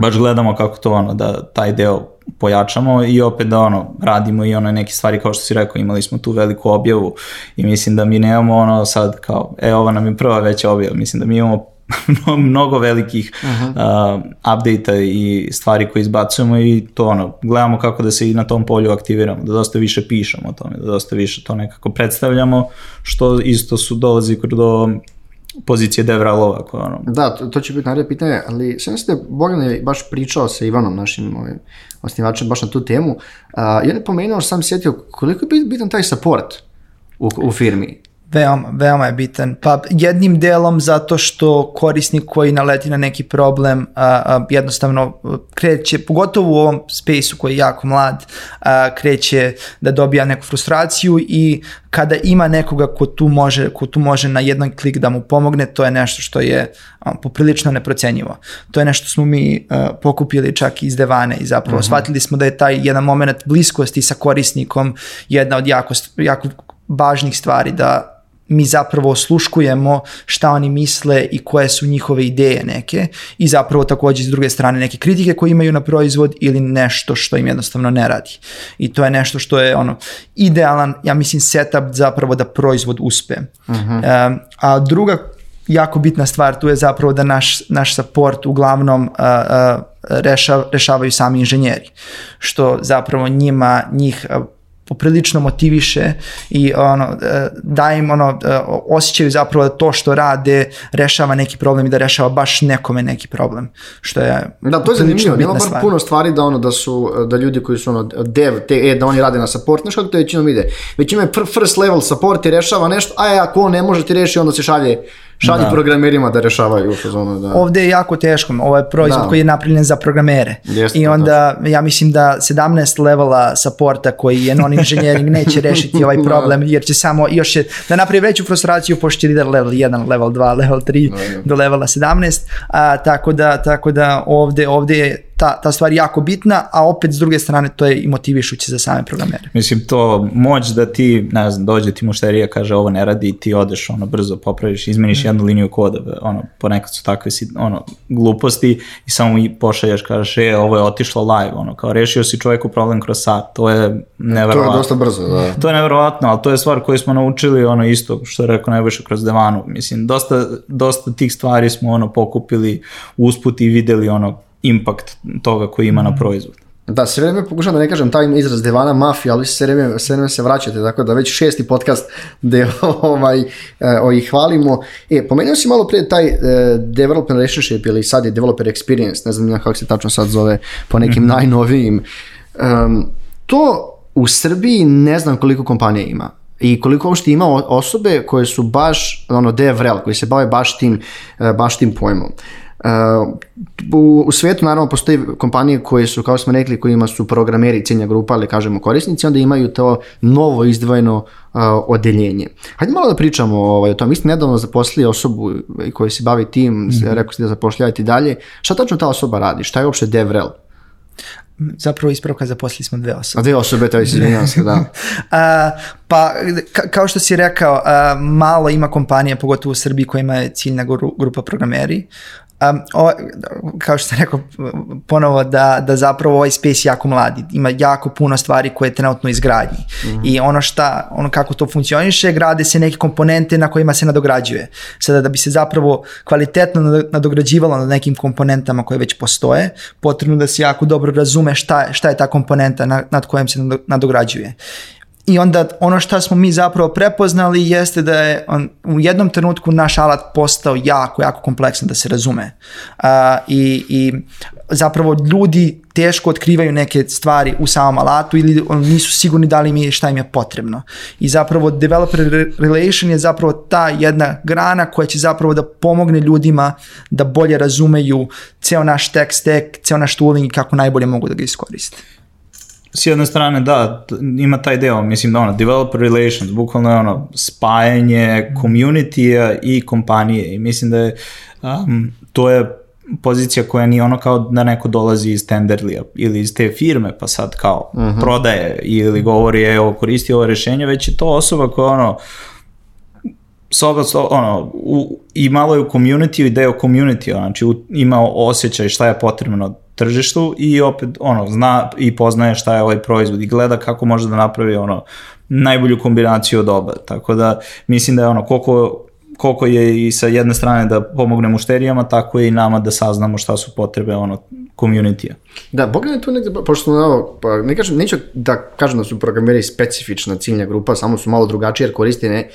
C: baš gledamo kako to ono, da taj deo pojačamo i opet da ono, radimo i ono neke stvari kao što si rekao, imali smo tu veliku objavu i mislim da mi nemamo ono sad kao, e ova nam je prva veća objava, mislim da mi imamo mnogo velikih Aha. uh, update-a i stvari koje izbacujemo i to ono, gledamo kako da se i na tom polju aktiviramo, da dosta više pišemo o tome, da dosta više to nekako predstavljamo, što isto su dolazi do pozicije Devralova. Koja,
A: ono... Da, to, to će biti naredno pitanje, ali sve ste, da Bogdan je baš pričao sa Ivanom, našim ovim, ovaj, osnivačem, baš na tu temu. Uh, I on je pomenuo, sam sjetio, koliko je bitan taj support u, u firmi.
B: Veoma, veoma je bitan. Pa jednim delom zato što korisnik koji naleti na neki problem a, a, jednostavno e, kreće, pogotovo u ovom spaceu koji je jako mlad, a, kreće da dobija neku frustraciju i kada ima nekoga ko tu može, ko tu može na jedan klik da mu pomogne, to je nešto što je a, poprilično neprocenjivo. To je nešto smo mi a, e, pokupili čak iz Devane i zapravo mm -hmm. shvatili smo da je taj jedan moment bliskosti sa korisnikom jedna od jako, jako važnih stvari da mi zapravo sluškujemo šta oni misle i koje su njihove ideje neke i zapravo takođe s druge strane neke kritike koje imaju na proizvod ili nešto što im jednostavno ne radi. I to je nešto što je ono idealan, ja mislim, setup zapravo da proizvod uspe. Uh mhm. -huh. a druga jako bitna stvar tu je zapravo da naš, naš support uglavnom uh, uh, reša, rešavaju sami inženjeri, što zapravo njima, njih uh, poprilično motiviše i ono, da im ono, e, osjećaju zapravo da to što rade rešava neki problem i da rešava baš nekome neki problem, što
A: je Da, to je zanimljivo, nema bar stvar. puno stvari da ono da su, da ljudi koji su ono dev, te, e, da oni rade na support, znaš kako to većinom ide, većinom je first level support i rešava nešto, a e, ako on ne može ti reši, onda se šalje šalju da. programerima da rešavaju. u sezonu.
B: da. Ovde je jako teško, ovo je proizvod da. koji je napravljen za programere. Jeste, I da, onda da. ja mislim da 17 levela supporta koji je non-inženjering neće rešiti ovaj da. problem, da. jer će samo još će, da napravi veću frustraciju pošto je level 1, level 2, level 3 da, da. do levela 17, a, tako da, tako da ovde, ovde je ta, ta stvar jako bitna, a opet s druge strane to je i motivišuće za same programere.
C: Mislim to moć da ti, ne znam, dođe ti mušterija, kaže ovo ne radi i ti odeš ono brzo popraviš, izmeniš mm. jednu liniju koda, ono ponekad su takve ono gluposti i samo i pošalješ kažeš e ovo je otišlo live, ono kao rešio si čoveku problem kroz sat, to je neverovatno. To je
A: dosta brzo, da.
C: To je neverovatno, al to je stvar koju smo naučili ono isto što je rekao najviše kroz devanu, mislim dosta dosta tih stvari smo ono pokupili usput i videli ono impakt toga koji ima na mm. proizvod.
A: Da, sve vreme pokušam da ne kažem taj izraz Devana Mafija, ali sve vreme, sve vreme se vraćate, tako da već šesti podcast gde ovaj, o ih eh, hvalimo. E, pomenuo si malo pre taj e, developer relationship ili sad je developer experience, ne znam ja kako se tačno sad zove po nekim mm -hmm. najnovijim. Um, to u Srbiji ne znam koliko kompanija ima i koliko uopšte ima osobe koje su baš ono devrel, koji se bave baš tim, eh, baš tim pojmom. Uh, Uh, u, u svetu naravno postoji kompanije koje su, kao smo rekli, kojima su programeri ciljna grupa, ali kažemo korisnici, onda imaju to novo izdvojeno uh, odeljenje. Hajde malo da pričamo ovaj, o tom. Vi ste nedavno zaposlili osobu koja se bavi tim, mm -hmm. rekao ste da zapošljavate dalje. Šta tačno ta osoba radi? Šta je uopšte DevRel?
B: zapravo ispravka zaposlili smo dve osobe.
A: A dve osobe, to je izvinjavam se, da.
B: a, pa, ka, kao što si rekao, a, malo ima kompanija, pogotovo u Srbiji, koja ima ciljna gru, grupa programeri um, o, kao što sam rekao ponovo da, da zapravo ovaj space jako mladi, ima jako puno stvari koje je trenutno izgradnji mm -hmm. i ono šta, ono kako to funkcioniše, grade se neke komponente na kojima se nadograđuje. Sada da bi se zapravo kvalitetno nadograđivalo na nekim komponentama koje već postoje, potrebno da se jako dobro razume šta, šta je ta komponenta na, nad kojom se nadograđuje. I onda ono što smo mi zapravo prepoznali jeste da je on, u jednom trenutku naš alat postao jako, jako kompleksan da se razume. Uh, i, I zapravo ljudi teško otkrivaju neke stvari u samom alatu ili on, nisu sigurni da li im je šta im je potrebno. I zapravo developer relation je zapravo ta jedna grana koja će zapravo da pomogne ljudima da bolje razumeju ceo naš tech stack, ceo naš tooling i kako najbolje mogu da ga iskoriste
C: s jedne strane da, ima taj deo, mislim da ono, developer relations, bukvalno je ono, spajanje community i kompanije i mislim da je, um, to je pozicija koja nije ono kao da neko dolazi iz Tenderlija ili iz te firme pa sad kao uh mhm. -huh. prodaje ili govori evo koristi ovo rešenje, već je to osoba koja ono soba, so, ono, u, i malo je u community i deo community, znači u, ima osjećaj šta je potrebno tržištu i opet ono zna i poznaje šta je ovaj proizvod i gleda kako može da napravi ono najbolju kombinaciju od oba. Tako da mislim da je ono koliko koliko je i sa jedne strane da pomognemo mušterijama, tako je i nama da saznamo šta su potrebe ono
A: community-a. Da, Bogdan je tu negde, pošto smo, evo, pa, ne kažem, neću da kažem da su programeri specifična ciljna grupa, samo su malo drugačije jer koriste, ne,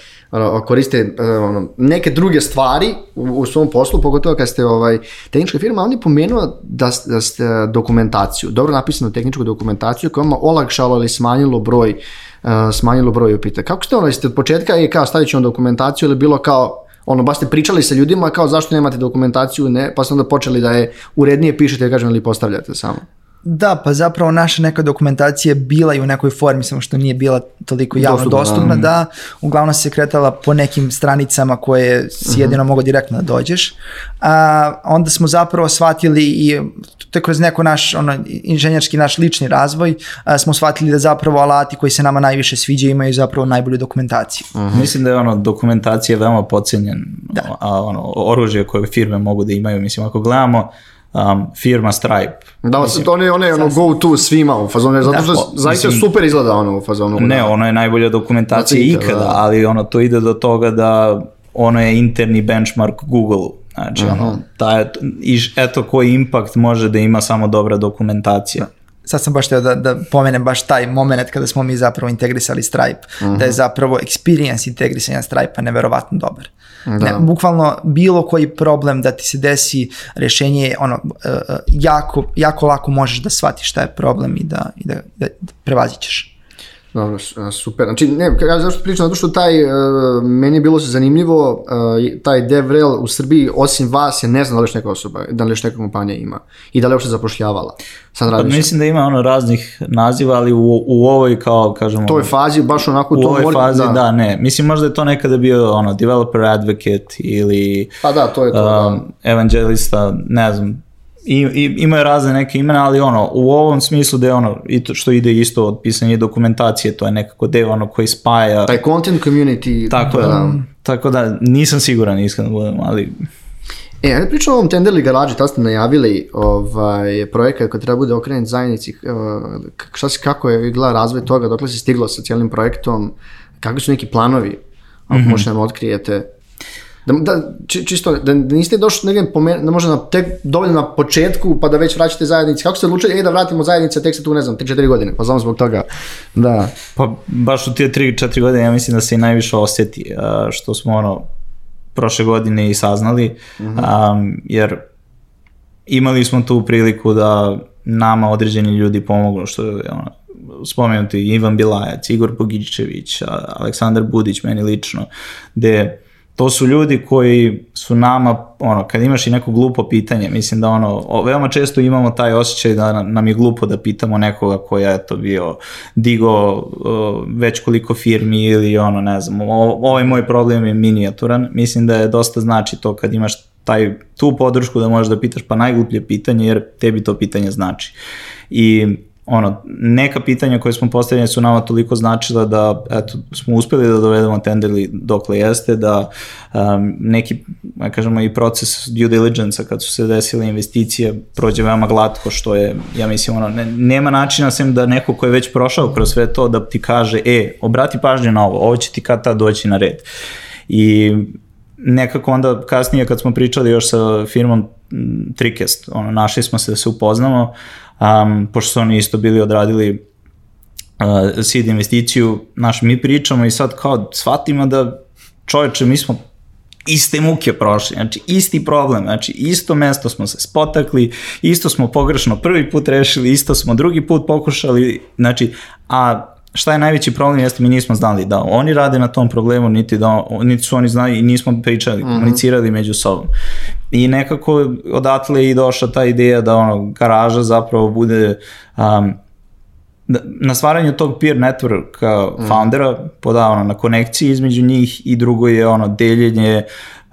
A: koriste ono, neke druge stvari u, u svom poslu, pogotovo kad ste ovaj, tehnička firma, on je pomenuo da, da ste dokumentaciju, dobro napisanu tehničku dokumentaciju koja vam olakšalo ili smanjilo broj eh, smanjilo broj upita. Kako ste ono, jeste od početka je kao stavit ćemo dokumentaciju ili bilo kao ono, baš ste pričali sa ljudima kao zašto nemate dokumentaciju, ne, pa ste onda počeli da je urednije pišete, ja kažem, ili postavljate samo.
B: Da, pa zapravo naša neka dokumentacija je bila i u nekoj formi, samo što nije bila toliko javno dostupna, da. dostupna da mhm. uglavnom se kretala po nekim stranicama koje si mhm. jedino mogao direktno da dođeš. A, onda smo zapravo shvatili i to je kroz neko naš ono, inženjerski naš lični razvoj, a, smo shvatili da zapravo alati koji se nama najviše sviđa imaju zapravo najbolju dokumentaciju.
C: Uh Mislim da je ono, dokumentacija veoma pocenjen, da. a ono, oružje koje firme mogu da imaju, mislim ako gledamo, um, firma Stripe.
A: Da, mislim, on je, on ono go to svima u fazonu, zato da, što da, zaista super izgleda ono u fazonu.
C: Ne, ono je najbolja dokumentacija Cita, ikada, da. ali ono to ide do toga da ono je interni benchmark Google-u. Znači, uh -huh. ono, taj, eto koji impact može da ima samo dobra dokumentacija.
B: Da sad sam baš teo da, da pomenem baš taj moment kada smo mi zapravo integrisali Stripe, mm -hmm. da je mhm. zapravo experience integrisanja Stripe-a neverovatno dobar. Da. Ne, bukvalno bilo koji problem da ti se desi rešenje je ono, e, e, jako, jako lako možeš da shvatiš šta je problem i da, i da, da prevazićeš.
A: Dobro, super. Znači, ne, ja zašto pričam, zato što taj, uh, meni je bilo zanimljivo, uh, taj DevRel u Srbiji, osim vas, ja ne znam da li još neka osoba, da li još neka kompanija ima i da li uopšte zapošljavala.
C: Sad pa, mislim da ima ono raznih naziva, ali u, u ovoj kao, kažemo...
A: Toj fazi,
C: baš onako... U to ovoj mora, fazi, da. da. ne. Mislim, možda je to nekada bio ono, developer advocate ili...
A: Pa da, to je to, da.
C: um, da. Evangelista, ne znam, i, i, imaju razne neke imena, ali ono, u ovom smislu da je ono, i to što ide isto od pisanja dokumentacije, to je nekako deo ono koji spaja...
A: Taj content community... Tako, da,
C: da tako da nisam siguran, iskreno budem, ali...
A: E, ajde pričamo o ovom Tenderly garaži, tada ste najavili ovaj, projekat koji treba bude okrenut zajednici, eh, šta si, kako je gleda razvoj toga, dokle se stiglo sa cijelim projektom, kakvi su neki planovi, ako mm -hmm. možete nam otkrijete, da, da či, čisto, da, niste došli negdje pomen, da možda na, tek dovoljno na početku pa da već vraćate zajednice. Kako ste odlučili, e da vratimo zajednice, tek se tu ne znam, 3-4 godine, pa znam zbog toga. Da.
C: Pa baš u tije 3-4 godine ja mislim da se i najviše osjeti što smo ono prošle godine i saznali, mm -hmm. um, jer imali smo tu priliku da nama određeni ljudi pomognu, što je ono, spomenuti Ivan Bilajac, Igor Bogićević, Aleksandar Budić, meni lično, gde to su ljudi koji su nama, ono, kad imaš i neko glupo pitanje, mislim da ono, o, veoma često imamo taj osjećaj da nam je glupo da pitamo nekoga koja je to bio digo o, već koliko firmi ili ono, ne znam, o, ovaj moj problem je minijaturan, mislim da je dosta znači to kad imaš taj, tu podršku da možeš da pitaš pa najgluplje pitanje jer tebi to pitanje znači. I ono, neka pitanja koje smo postavljeni su nama toliko značila da eto, smo uspeli da dovedemo tenderli dokle jeste, da um, neki, ja da kažemo, i proces due diligence-a kad su se desile investicije prođe veoma glatko, što je, ja mislim, ono, ne, nema načina sem da neko ko je već prošao kroz sve to da ti kaže, e, obrati pažnju na ovo, ovo će ti kad tad doći na red. I nekako onda kasnije kad smo pričali još sa firmom Trikest, ono, našli smo se da se upoznamo, uh, um, pošto su oni isto bili odradili uh, seed investiciju, znaš, mi pričamo i sad kao shvatimo da čoveče, mi smo iste muke prošli, znači isti problem, znači isto mesto smo se spotakli, isto smo pogrešno prvi put rešili, isto smo drugi put pokušali, znači, a šta je najveći problem jeste mi nismo znali da oni rade na tom problemu, niti, da, niti su oni znali i nismo pričali, mm -hmm. komunicirali među sobom. I nekako odatle je i došla ta ideja da ono, garaža zapravo bude um, na stvaranju tog peer networka mm. foundera, podavano na konekciji između njih i drugo je ono deljenje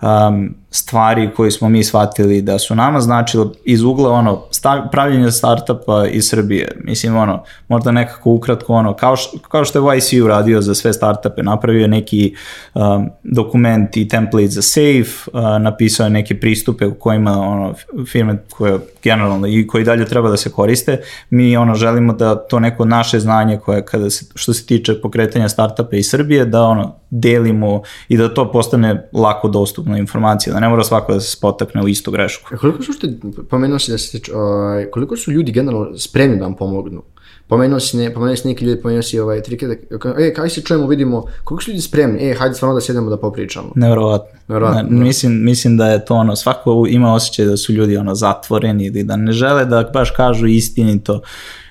C: um, stvari koje smo mi shvatili da su nama značilo iz ugla ono stav, pravljenja startupa iz Srbije. Mislim ono možda nekako ukratko ono kao š, kao što je YC uradio za sve startupe, napravio neki um, dokument i template za safe, uh, napisao je neke pristupe u kojima ono firme koje generalno i koji dalje treba da se koriste, mi ono želimo da to neko naše znanje koje kada se što se tiče pokretanja startupa iz Srbije da ono delimo i da to postane lako dostupna informacija, da ne mora svako da se spotakne u istu grešku. A
A: e, koliko su, što, pomenuo si da se, ovaj, koliko su ljudi generalno spremni da vam pomognu? Pomenuo si, ne, pomenuo si neki ljudi, pomenuo si ovaj, trike da, e, kaj se čujemo, vidimo, koliko su ljudi spremni, e, hajde stvarno da sedemo da popričamo.
C: Neverovatno. Neverovatno. Ne, da. mislim, mislim da je to ono, svako ima osjećaj da su ljudi ono zatvoreni ili da ne žele da baš kažu istinito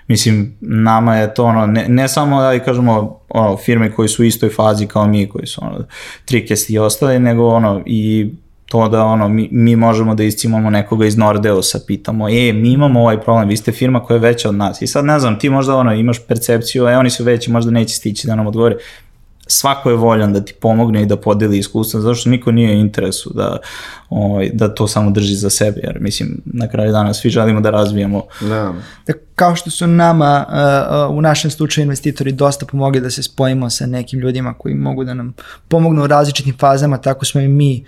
C: mislim, nama je to ono, ne, ne samo da kažemo ono, firme koji su u istoj fazi kao mi, koji su ono, trikest i ostali, nego ono i to da ono, mi, mi možemo da istimamo nekoga iz Nordeusa, pitamo, e, mi imamo ovaj problem, vi ste firma koja je veća od nas. I sad ne znam, ti možda ono, imaš percepciju, e, oni su veći, možda neće stići da nam odgovore svako je voljan da ti pomogne i da podeli iskustva, zato što niko nije interesu da, ovaj, da to samo drži za sebe, jer mislim, na kraju dana svi želimo da razvijamo.
B: Da. da kao što su nama, eh, eh, u našem slučaju investitori dosta pomogli da se spojimo sa nekim ljudima koji mogu da nam pomognu u različitim fazama, tako smo i mi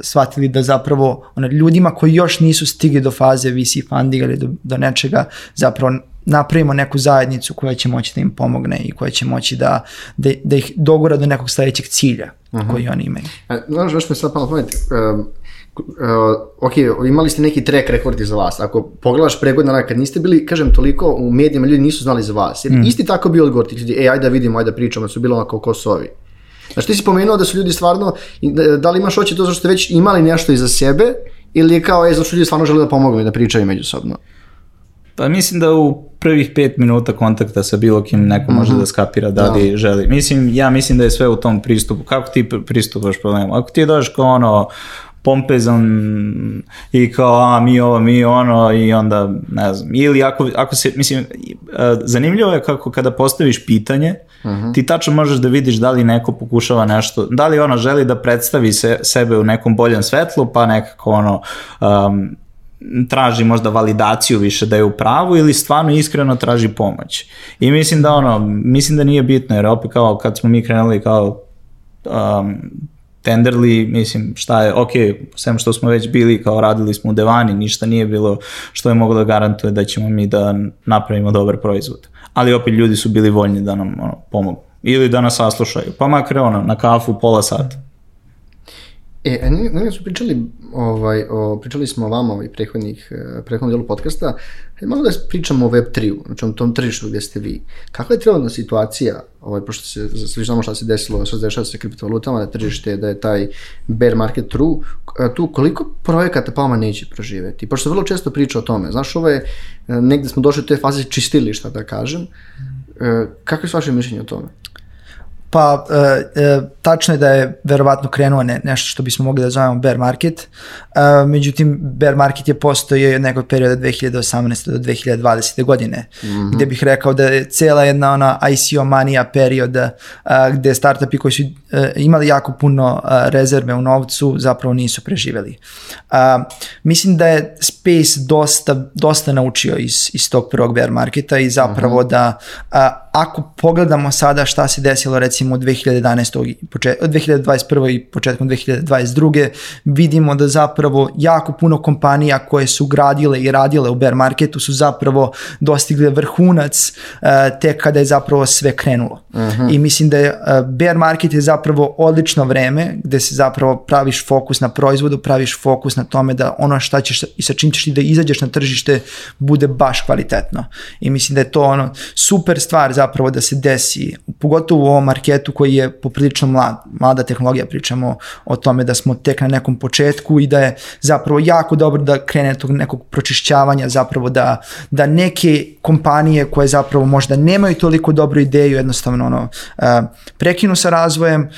B: shvatili da zapravo ona, ljudima koji još nisu stigli do faze VC fundinga ili do, do nečega, zapravo napravimo neku zajednicu koja će moći da im pomogne i koja će moći da, da, da ih dogura do nekog sledećeg cilja uh mhm. -huh. koji oni imaju.
A: A, e, znaš, baš me sad palo pamet, um, uh, ok, imali ste neki track record iza vas, ako pogledaš pregodna kad niste bili, kažem, toliko u medijima ljudi nisu znali za vas, jer mm. isti tako bio odgovor tih ljudi, ej, ajde da vidimo, ajde da pričamo, da su bilo onako kosovi. Znaš, ti si pomenuo da su ljudi stvarno, e, da li imaš oči to zašto ste već imali nešto iza sebe, ili je kao, e, zašto ljudi stvarno žele da pomognu i da pričaju međusobno?
C: Pa mislim da u prvih pet minuta kontakta sa bilo kim neko mm -hmm. može mhm. da skapira da li da. želi. Mislim, ja mislim da je sve u tom pristupu. Kako ti pristupaš problemu? Ako ti dođeš kao ono pompezan i kao a mi ovo, mi ono i onda ne znam. Ili ako, ako se, mislim, e, zanimljivo je kako kada postaviš pitanje, uh mhm. -huh. ti tačno možeš da vidiš da li neko pokušava nešto, da li ono želi da predstavi se, sebe u nekom boljem svetlu, pa nekako ono um, traži možda validaciju više da je u pravu ili stvarno iskreno traži pomoć. I mislim da ono, mislim da nije bitno jer opet kao kad smo mi krenuli kao um, Tenderly, mislim, šta je, ok, sem što smo već bili, kao radili smo u Devani, ništa nije bilo što je moglo da garantuje da ćemo mi da napravimo dobar proizvod. Ali opet ljudi su bili voljni da nam ono, pomogu. Ili da nas saslušaju, pa makar ono, na kafu pola sata.
A: E, a njega su pričali, ovaj, o, pričali smo o vama ovaj prethodnih, e, prethodnog delu podcasta, hajde malo da pričamo o Web3-u, znači o tom tržištu gdje ste vi. Kakva je trenutna situacija, ovaj, pošto se, svi znamo šta se desilo, šta se dešava sa kriptovalutama da tržište, da je taj bear market true, tu koliko projekata Palma neće proživeti? Pošto se vrlo često priča o tome, znaš, ovo je, e, negde smo došli u te faze čistilišta, da kažem, e, kako je vaše mišljenje o tome?
B: Pa, e, e, tačno je da je verovatno krenuo ne, nešto što bismo mogli da zovemo bear market, e, međutim, bear market je postoje nekog perioda 2018. do 2020. godine, mm -hmm. gde bih rekao da je cela jedna ona ICO manija perioda, a, e, gde startupi koji su a, e, imali jako puno a, e, rezerve u novcu, zapravo nisu preživeli. A, mislim da je Space dosta, dosta naučio iz, iz tog prvog bear marketa i zapravo mm -hmm. da a, ako pogledamo sada šta se desilo recimo od 2011. i počet, 2021. i početkom 2022. vidimo da zapravo jako puno kompanija koje su gradile i radile u bear marketu su zapravo dostigle vrhunac uh, e, tek kada je zapravo sve krenulo. Uh mhm. -huh. I mislim da je uh, bear market je zapravo odlično vreme gde se zapravo praviš fokus na proizvodu, praviš fokus na tome da ono šta ćeš i sa čim ćeš ti da izađeš na tržište bude baš kvalitetno. I mislim da je to ono super stvar za zapravo da se desi, pogotovo u ovom marketu koji je poprilično mlad, mlada tehnologija, pričamo o tome da smo tek na nekom početku i da je zapravo jako dobro da krene tog nekog pročišćavanja zapravo da, da neke kompanije koje zapravo možda nemaju toliko dobru ideju jednostavno ono, e, prekinu sa razvojem, e,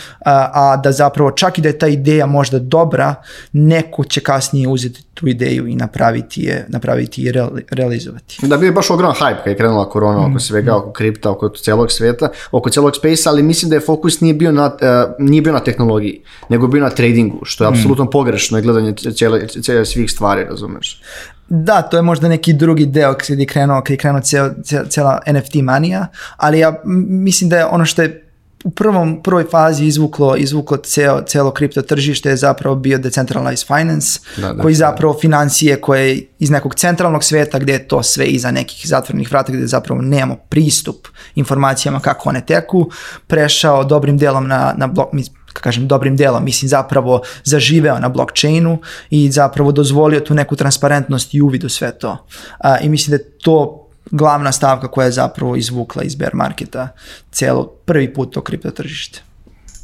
B: a da zapravo čak i da je ta ideja možda dobra, neko će kasnije uzeti tu ideju i napraviti je, napraviti je realizovati.
A: Da bio je baš ogrom hype kad je krenula korona mm, mm. oko svega, oko kripta, oko celog sveta, oko celog space, ali mislim da je fokus nije bio na, uh, nije bio na tehnologiji, nego bio na tradingu, što je mm. apsolutno pogrešno gledanje cijele, cijele svih stvari, razumeš.
B: Da, to je možda neki drugi deo kada je krenuo, kada je krenuo cijela, cijela NFT manija, ali ja mislim da je ono što je u prvom, prvoj fazi izvuklo, izvuklo ceo, celo kripto tržište je zapravo bio decentralized finance, da, da, koji zapravo financije koje iz nekog centralnog sveta gde je to sve iza nekih zatvornih vrata gde zapravo nemamo pristup informacijama kako one teku, prešao dobrim delom na, na blok, kažem dobrim delom, mislim zapravo zaživeo na blockchainu i zapravo dozvolio tu neku transparentnost i uvid u sve to. A, I mislim da je to glavna stavka koja je zapravo izvukla iz bear marketa celo prvi put to kripto tržište.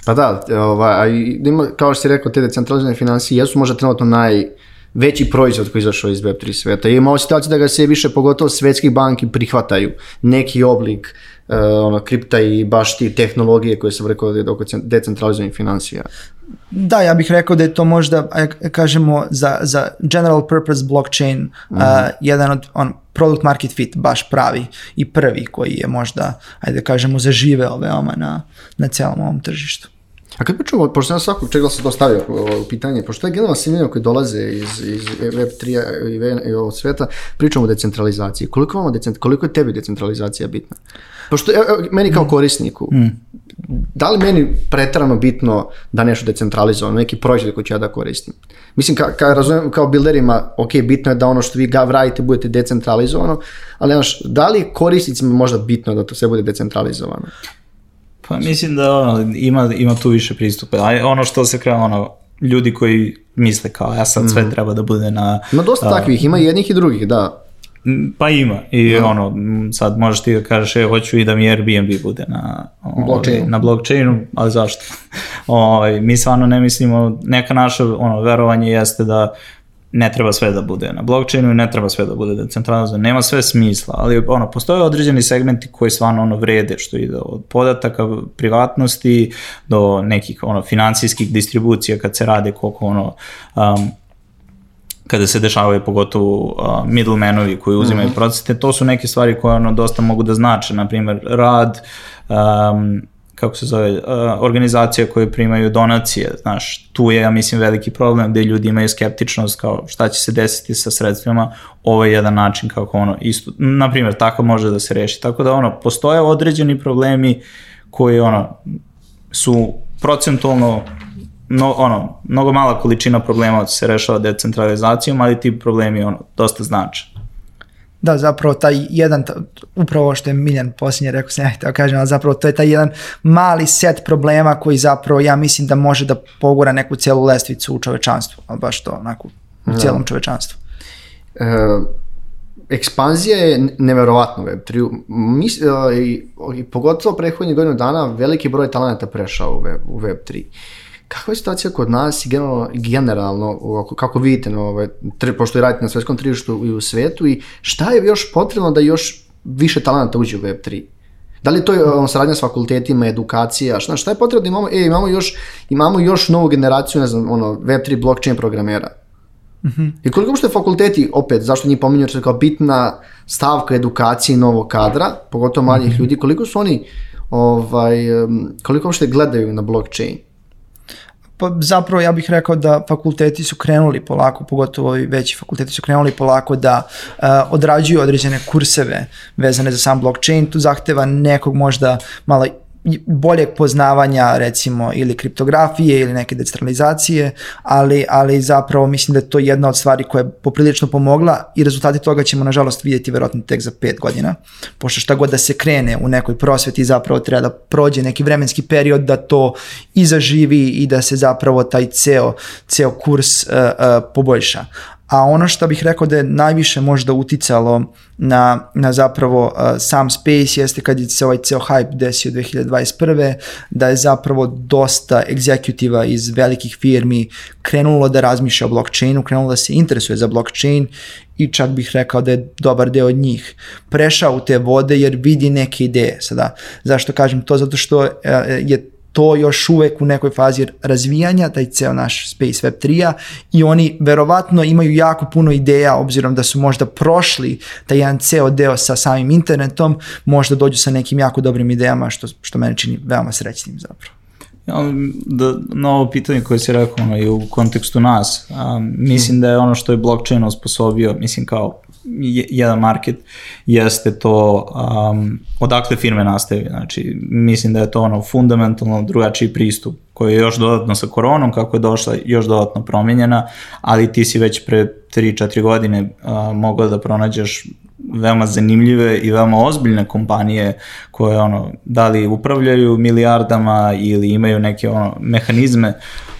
A: Pa da, ovaj, ima, kao što si rekao, te decentralizane financije jesu možda trenutno naj, veći proizvod koji izašao iz Web3 sveta. I imamo situaciju da ga sve više pogotovo svetskih banki prihvataju neki oblik uh, ono, kripta i baš ti tehnologije koje sam rekao da je oko decentralizovanih financija.
B: Da, ja bih rekao da je to možda, kažemo, za, za general purpose blockchain mm -hmm. uh, jedan od on, product market fit baš pravi i prvi koji je možda, ajde da kažemo, zaživeo veoma na, na celom ovom tržištu.
A: A kad pričamo, pošto sam svakog čega sam dostavio pitanje, pošto je generalno svima koji dolaze iz, iz Web3 i, i ovog sveta, pričamo o decentralizaciji. Koliko, vam decent, koliko je tebi decentralizacija bitna? Pošto, evo, meni kao mm. korisniku, mm da li meni pretarano bitno da nešto decentralizovano, neki proizvod koji ću ja da koristim? Mislim, ka, ka, razumem, kao builderima, ok, bitno je da ono što vi ga radite budete decentralizovano, ali znaš, da li korisnicima možda bitno da to sve bude decentralizovano?
C: Pa mislim da ono, ima, ima tu više pristupa. A ono što se kreo, ono, ljudi koji misle kao ja sad sve mhm. treba da bude na...
A: Ima dosta
C: a,
A: takvih, ima jednih i drugih, da.
C: Pa ima. I no. Da. ono, sad možeš ti da kažeš, e, hoću i da mi Airbnb bude na, o, ovaj, Blockchain. na blockchainu, ali zašto? o, ovaj, mi stvarno ne mislimo, neka naša ono, verovanje jeste da ne treba sve da bude na blockchainu i ne treba sve da bude decentralizovano, nema sve smisla, ali ono, postoje određeni segmenti koji stvarno ono vrede, što ide od podataka, privatnosti do nekih ono financijskih distribucija kad se rade koliko ono um, kada se dešavaju pogotovo uh, middlemanovi koji uzimaju mm -hmm. procente, to su neke stvari koje ono dosta mogu da znače, na primjer rad, um, kako se zove, uh, organizacija koje primaju donacije, znaš, tu je, ja mislim, veliki problem gde ljudi imaju skeptičnost kao šta će se desiti sa sredstvima, ovo je jedan način kako ono, isto, na primjer, tako može da se reši, tako da ono, postoje određeni problemi koji ono, su procentualno no, ono, mnogo mala količina problema da se rešava decentralizacijom, ali ti problemi ono, dosta znače.
B: Da, zapravo taj jedan, upravo što je Miljan posljednje rekao, sam ja htio kažem, ali zapravo to je taj jedan mali set problema koji zapravo ja mislim da može da pogura neku celu lestvicu u čovečanstvu, ali baš to onako, u da. cijelom da. čovečanstvu. E,
A: ekspanzija je neverovatna Web3. Mis, e, i, i, pogotovo prethodnih godinu dana veliki broj talenata prešao u, web, u Web3. Kakva je situacija kod nas i generalno, generalno kako vidite, no, ovaj, tre, pošto i radite na svetskom tržištu i u svetu, i šta je još potrebno da još više talenta uđe u Web3? Da li to je um, saradnja s fakultetima, edukacija, šta, šta je potrebno da imamo, e, imamo još, imamo još novu generaciju, ne znam, ono, Web3 blockchain programera. Mm -hmm. I koliko uopšte fakulteti, opet, zašto njih pominju, što je kao bitna stavka edukacije novog kadra, pogotovo malih mm -hmm. ljudi, koliko su oni, ovaj, koliko uopšte gledaju na blockchain?
B: Pa zapravo ja bih rekao da fakulteti su krenuli polako, pogotovo i veći fakulteti su krenuli polako da uh, odrađuju određene kurseve vezane za sam blockchain. Tu zahteva nekog možda malo boljeg poznavanja recimo ili kriptografije ili neke decentralizacije, ali, ali zapravo mislim da je to jedna od stvari koja je poprilično pomogla i rezultati toga ćemo nažalost vidjeti verotno tek za pet godina, pošto šta god da se krene u nekoj prosveti zapravo treba da prođe neki vremenski period da to izaživi i da se zapravo taj ceo, ceo kurs uh, uh, poboljša a ono što bih rekao da je najviše možda uticalo na, na zapravo uh, sam space jeste kad je se ovaj ceo hype desio 2021. da je zapravo dosta egzekutiva iz velikih firmi krenulo da razmišlja o blockchainu, krenulo da se interesuje za blockchain i čak bih rekao da je dobar deo od njih prešao u te vode jer vidi neke ideje sada. Zašto kažem to? Zato što uh, je to još uvek u nekoj fazi razvijanja, taj ceo naš Space Web 3-a i oni verovatno imaju jako puno ideja obzirom da su možda prošli taj jedan ceo deo sa samim internetom, možda dođu sa nekim jako dobrim idejama što, što mene čini veoma srećnim zapravo.
C: Ja, da, na ovo pitanje koje si rekao ono, i u kontekstu nas, a, mislim da je ono što je blockchain osposobio, mislim kao jedan market jeste to um, odakle firme nastaje. Znači, mislim da je to ono fundamentalno drugačiji pristup koji je još dodatno sa koronom, kako je došla još dodatno promenjena, ali ti si već pre 3-4 godine uh, mogao da pronađeš veoma zanimljive i veoma ozbiljne kompanije koje ono da li upravljaju milijardama ili imaju neke ono mehanizme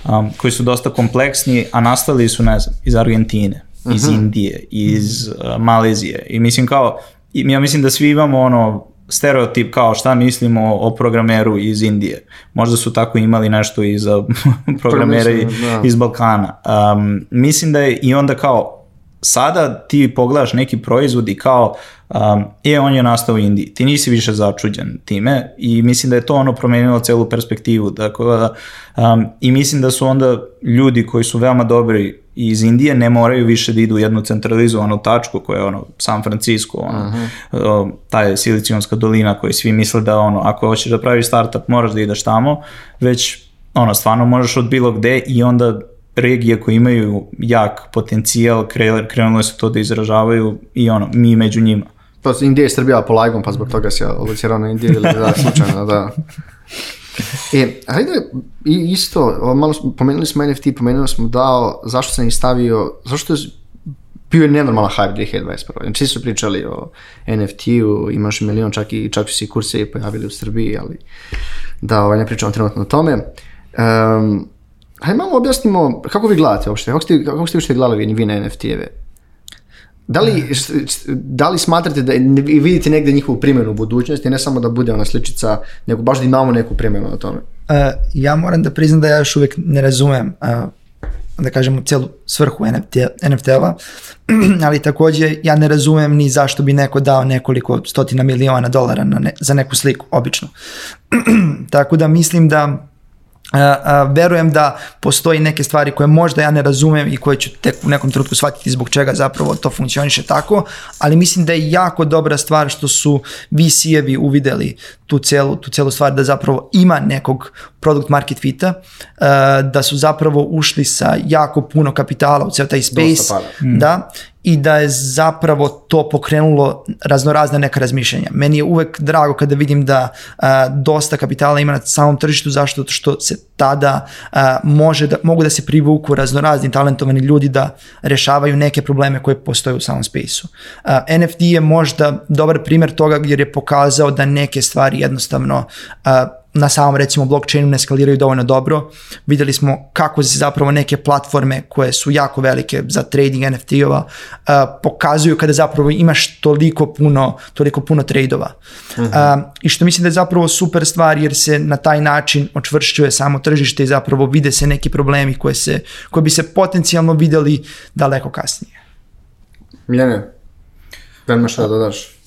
C: um, koji su dosta kompleksni, a nastali su ne znam iz Argentine iz mhm. Indije, iz mhm. uh, Malezije i mislim kao, ja mislim da svi imamo ono stereotip kao šta mislimo o programeru iz Indije. Možda su tako imali nešto i za programere Promišljeno, da. iz Balkana. Um, mislim da je i onda kao sada ti pogledaš neki proizvod i kao um, je on je nastao u Indiji, ti nisi više začuđen time i mislim da je to ono promenilo celu perspektivu. Dakle, um, I mislim da su onda ljudi koji su veoma dobri iz Indije ne moraju više da idu u jednu centralizovanu tačku koja je ono San Francisco, ono, uh -huh. ta Silicijonska dolina koju svi misle da ono, ako hoćeš da praviš startup moraš da ideš tamo, već ono, stvarno možeš od bilo gde i onda regije koje imaju jak potencijal, krenule su to da izražavaju i ono, mi među njima.
A: Pa Indija je Srbija po polagom, pa zbog toga se odlučirao na Indiju ili da, slučajno, da. E, hajde, isto, malo pomenuli smo NFT, pomenuli smo DAO, zašto sam ih stavio, zašto je bio je nenormalan hype 2021. Znači, svi su pričali o NFT-u, imaš milion, čak i čak su se kurse pojavili u Srbiji, ali da ovaj, ne pričamo trenutno o tome. Um, Hajde malo objasnimo kako vi gledate uopšte, kako ste, kako ste uopšte gledali vi, na NFT-eve? Da li, eh. da li smatrate da vidite negde njihovu primjenu u budućnosti, ne samo da bude ona sličica, nego baš da imamo neku primjenu na tome?
B: Uh, ja moram da priznam da ja još uvek ne razumem uh, da kažem, celu svrhu NFT-eva, ali takođe ja ne razumem ni zašto bi neko dao nekoliko stotina miliona dolara na ne, za neku sliku, obično. Tako da mislim da a, verujem da postoji neke stvari koje možda ja ne razumem i koje ću tek u nekom trenutku shvatiti zbog čega zapravo to funkcioniše tako, ali mislim da je jako dobra stvar što su VC-evi uvideli tu celu, tu celu stvar da zapravo ima nekog product market fita, a, da su zapravo ušli sa jako puno kapitala u ceo taj space, mm. da, i da je zapravo to pokrenulo raznorazna neka razmišljanja. Meni je uvek drago kada vidim da a, dosta kapitala ima na samom tržištu, zašto što se tada a, može da, mogu da se privuku raznorazni talentovani ljudi da rešavaju neke probleme koje postoje u samom spisu. NFT je možda dobar primer toga jer je pokazao da neke stvari jednostavno a, na samom recimo blockchainu ne skaliraju dovoljno dobro. Videli smo kako se zapravo neke platforme koje su jako velike za trading NFT-ova uh, pokazuju kada zapravo imaš toliko puno, toliko puno trade-ova. Uh mhm. -huh. uh, I što mislim da je zapravo super stvar jer se na taj način očvršćuje samo tržište i zapravo vide se neki problemi koje, se, koje bi se potencijalno videli daleko kasnije.
A: Miljane, da ima šta da pa- daš?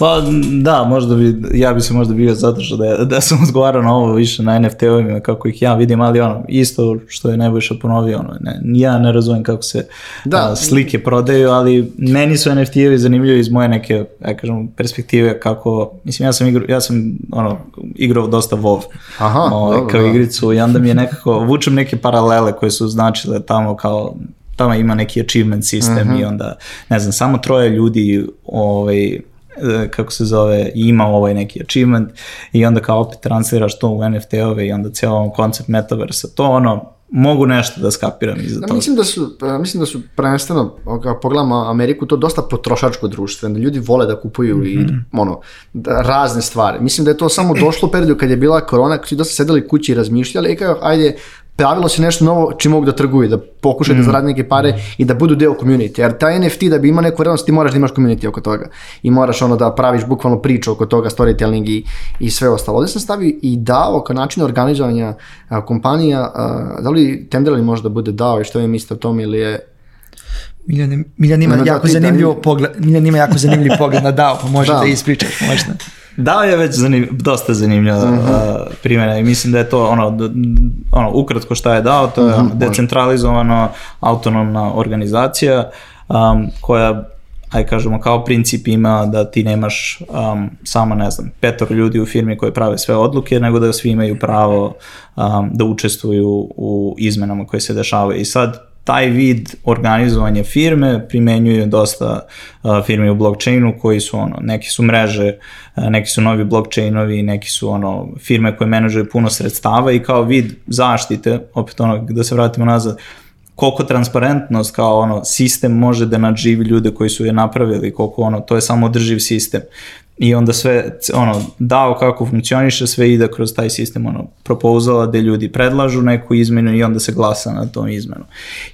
C: Pa da, možda bi, ja bi se možda bio zato da, da sam odgovarao na ovo više na NFT-ovima kako ih ja vidim, ali ono, isto što je najboljša ponovio, ono, ne, ja ne razumem kako se da. A, slike prodaju, ali meni su NFT-evi zanimljivi iz moje neke, ja kažem, perspektive kako, mislim, ja sam, igru, ja sam ono, igrao dosta WoW Aha, o, ovaj, dobro, kao da. igricu i onda mi je nekako, vučem neke paralele koje su značile tamo kao tamo ima neki achievement sistem uh mhm. -huh. i onda, ne znam, samo troje ljudi ovaj, E, kako se zove, ima ovaj neki achievement i onda kao opet transferaš to u NFT-ove i onda cijel ovom koncept metaversa, to ono, mogu nešto da skapiram iza
A: da, toga. Mislim da su, e, mislim da su prvenstveno, kao pogledamo Ameriku, to dosta potrošačko društvo, da ljudi vole da kupuju mm -hmm. i mhm. ono, da, razne stvari. Mislim da je to samo došlo u periodu kad je bila korona, kad su dosta sedeli kući i razmišljali, i e, kao, ajde, pravilo se nešto novo čim mogu da trguju, da pokušaju da mm. da zarade neke pare i da budu deo community. Jer taj NFT da bi imao neku vrednost ti moraš da imaš community oko toga i moraš ono da praviš bukvalno priču oko toga, storytelling i, i sve ostalo. Ovde sam stavio i DAO kao način organizovanja a, kompanija, a, da li tenderali možda bude DAO i što je mislite o tom ili je
B: Miljan, Miljan ima jako da zanimljivo da pogled, Miljan ima jako zanimljiv pogled na DAO, pa može
C: da, da
B: ispričaš pa
C: možda. DAO je već zanim, dosta zanimljiva mhm. uh -huh. primjena i mislim da je to ono, ono ukratko šta je DAO, to je uh mhm, -huh, decentralizovana autonomna organizacija um, koja aj kažemo kao princip ima da ti nemaš um, samo ne znam petor ljudi u firmi koji prave sve odluke nego da svi imaju pravo um, da učestvuju u izmenama koje se dešavaju i sad taj vid organizovanja firme primenjuju dosta uh, firme u blockchainu koji su ono, neki su mreže, uh, neki su novi blockchainovi, neki su ono firme koje menadžuju puno sredstava i kao vid zaštite, opet ono da se vratimo nazad, koliko transparentnost kao ono sistem može da nadživi ljude koji su je napravili, koliko ono, to je samo održiv sistem i onda sve, ono, dao kako funkcioniše, sve ide kroz taj sistem, ono, propozala da ljudi predlažu neku izmenu i onda se glasa na tom izmenu.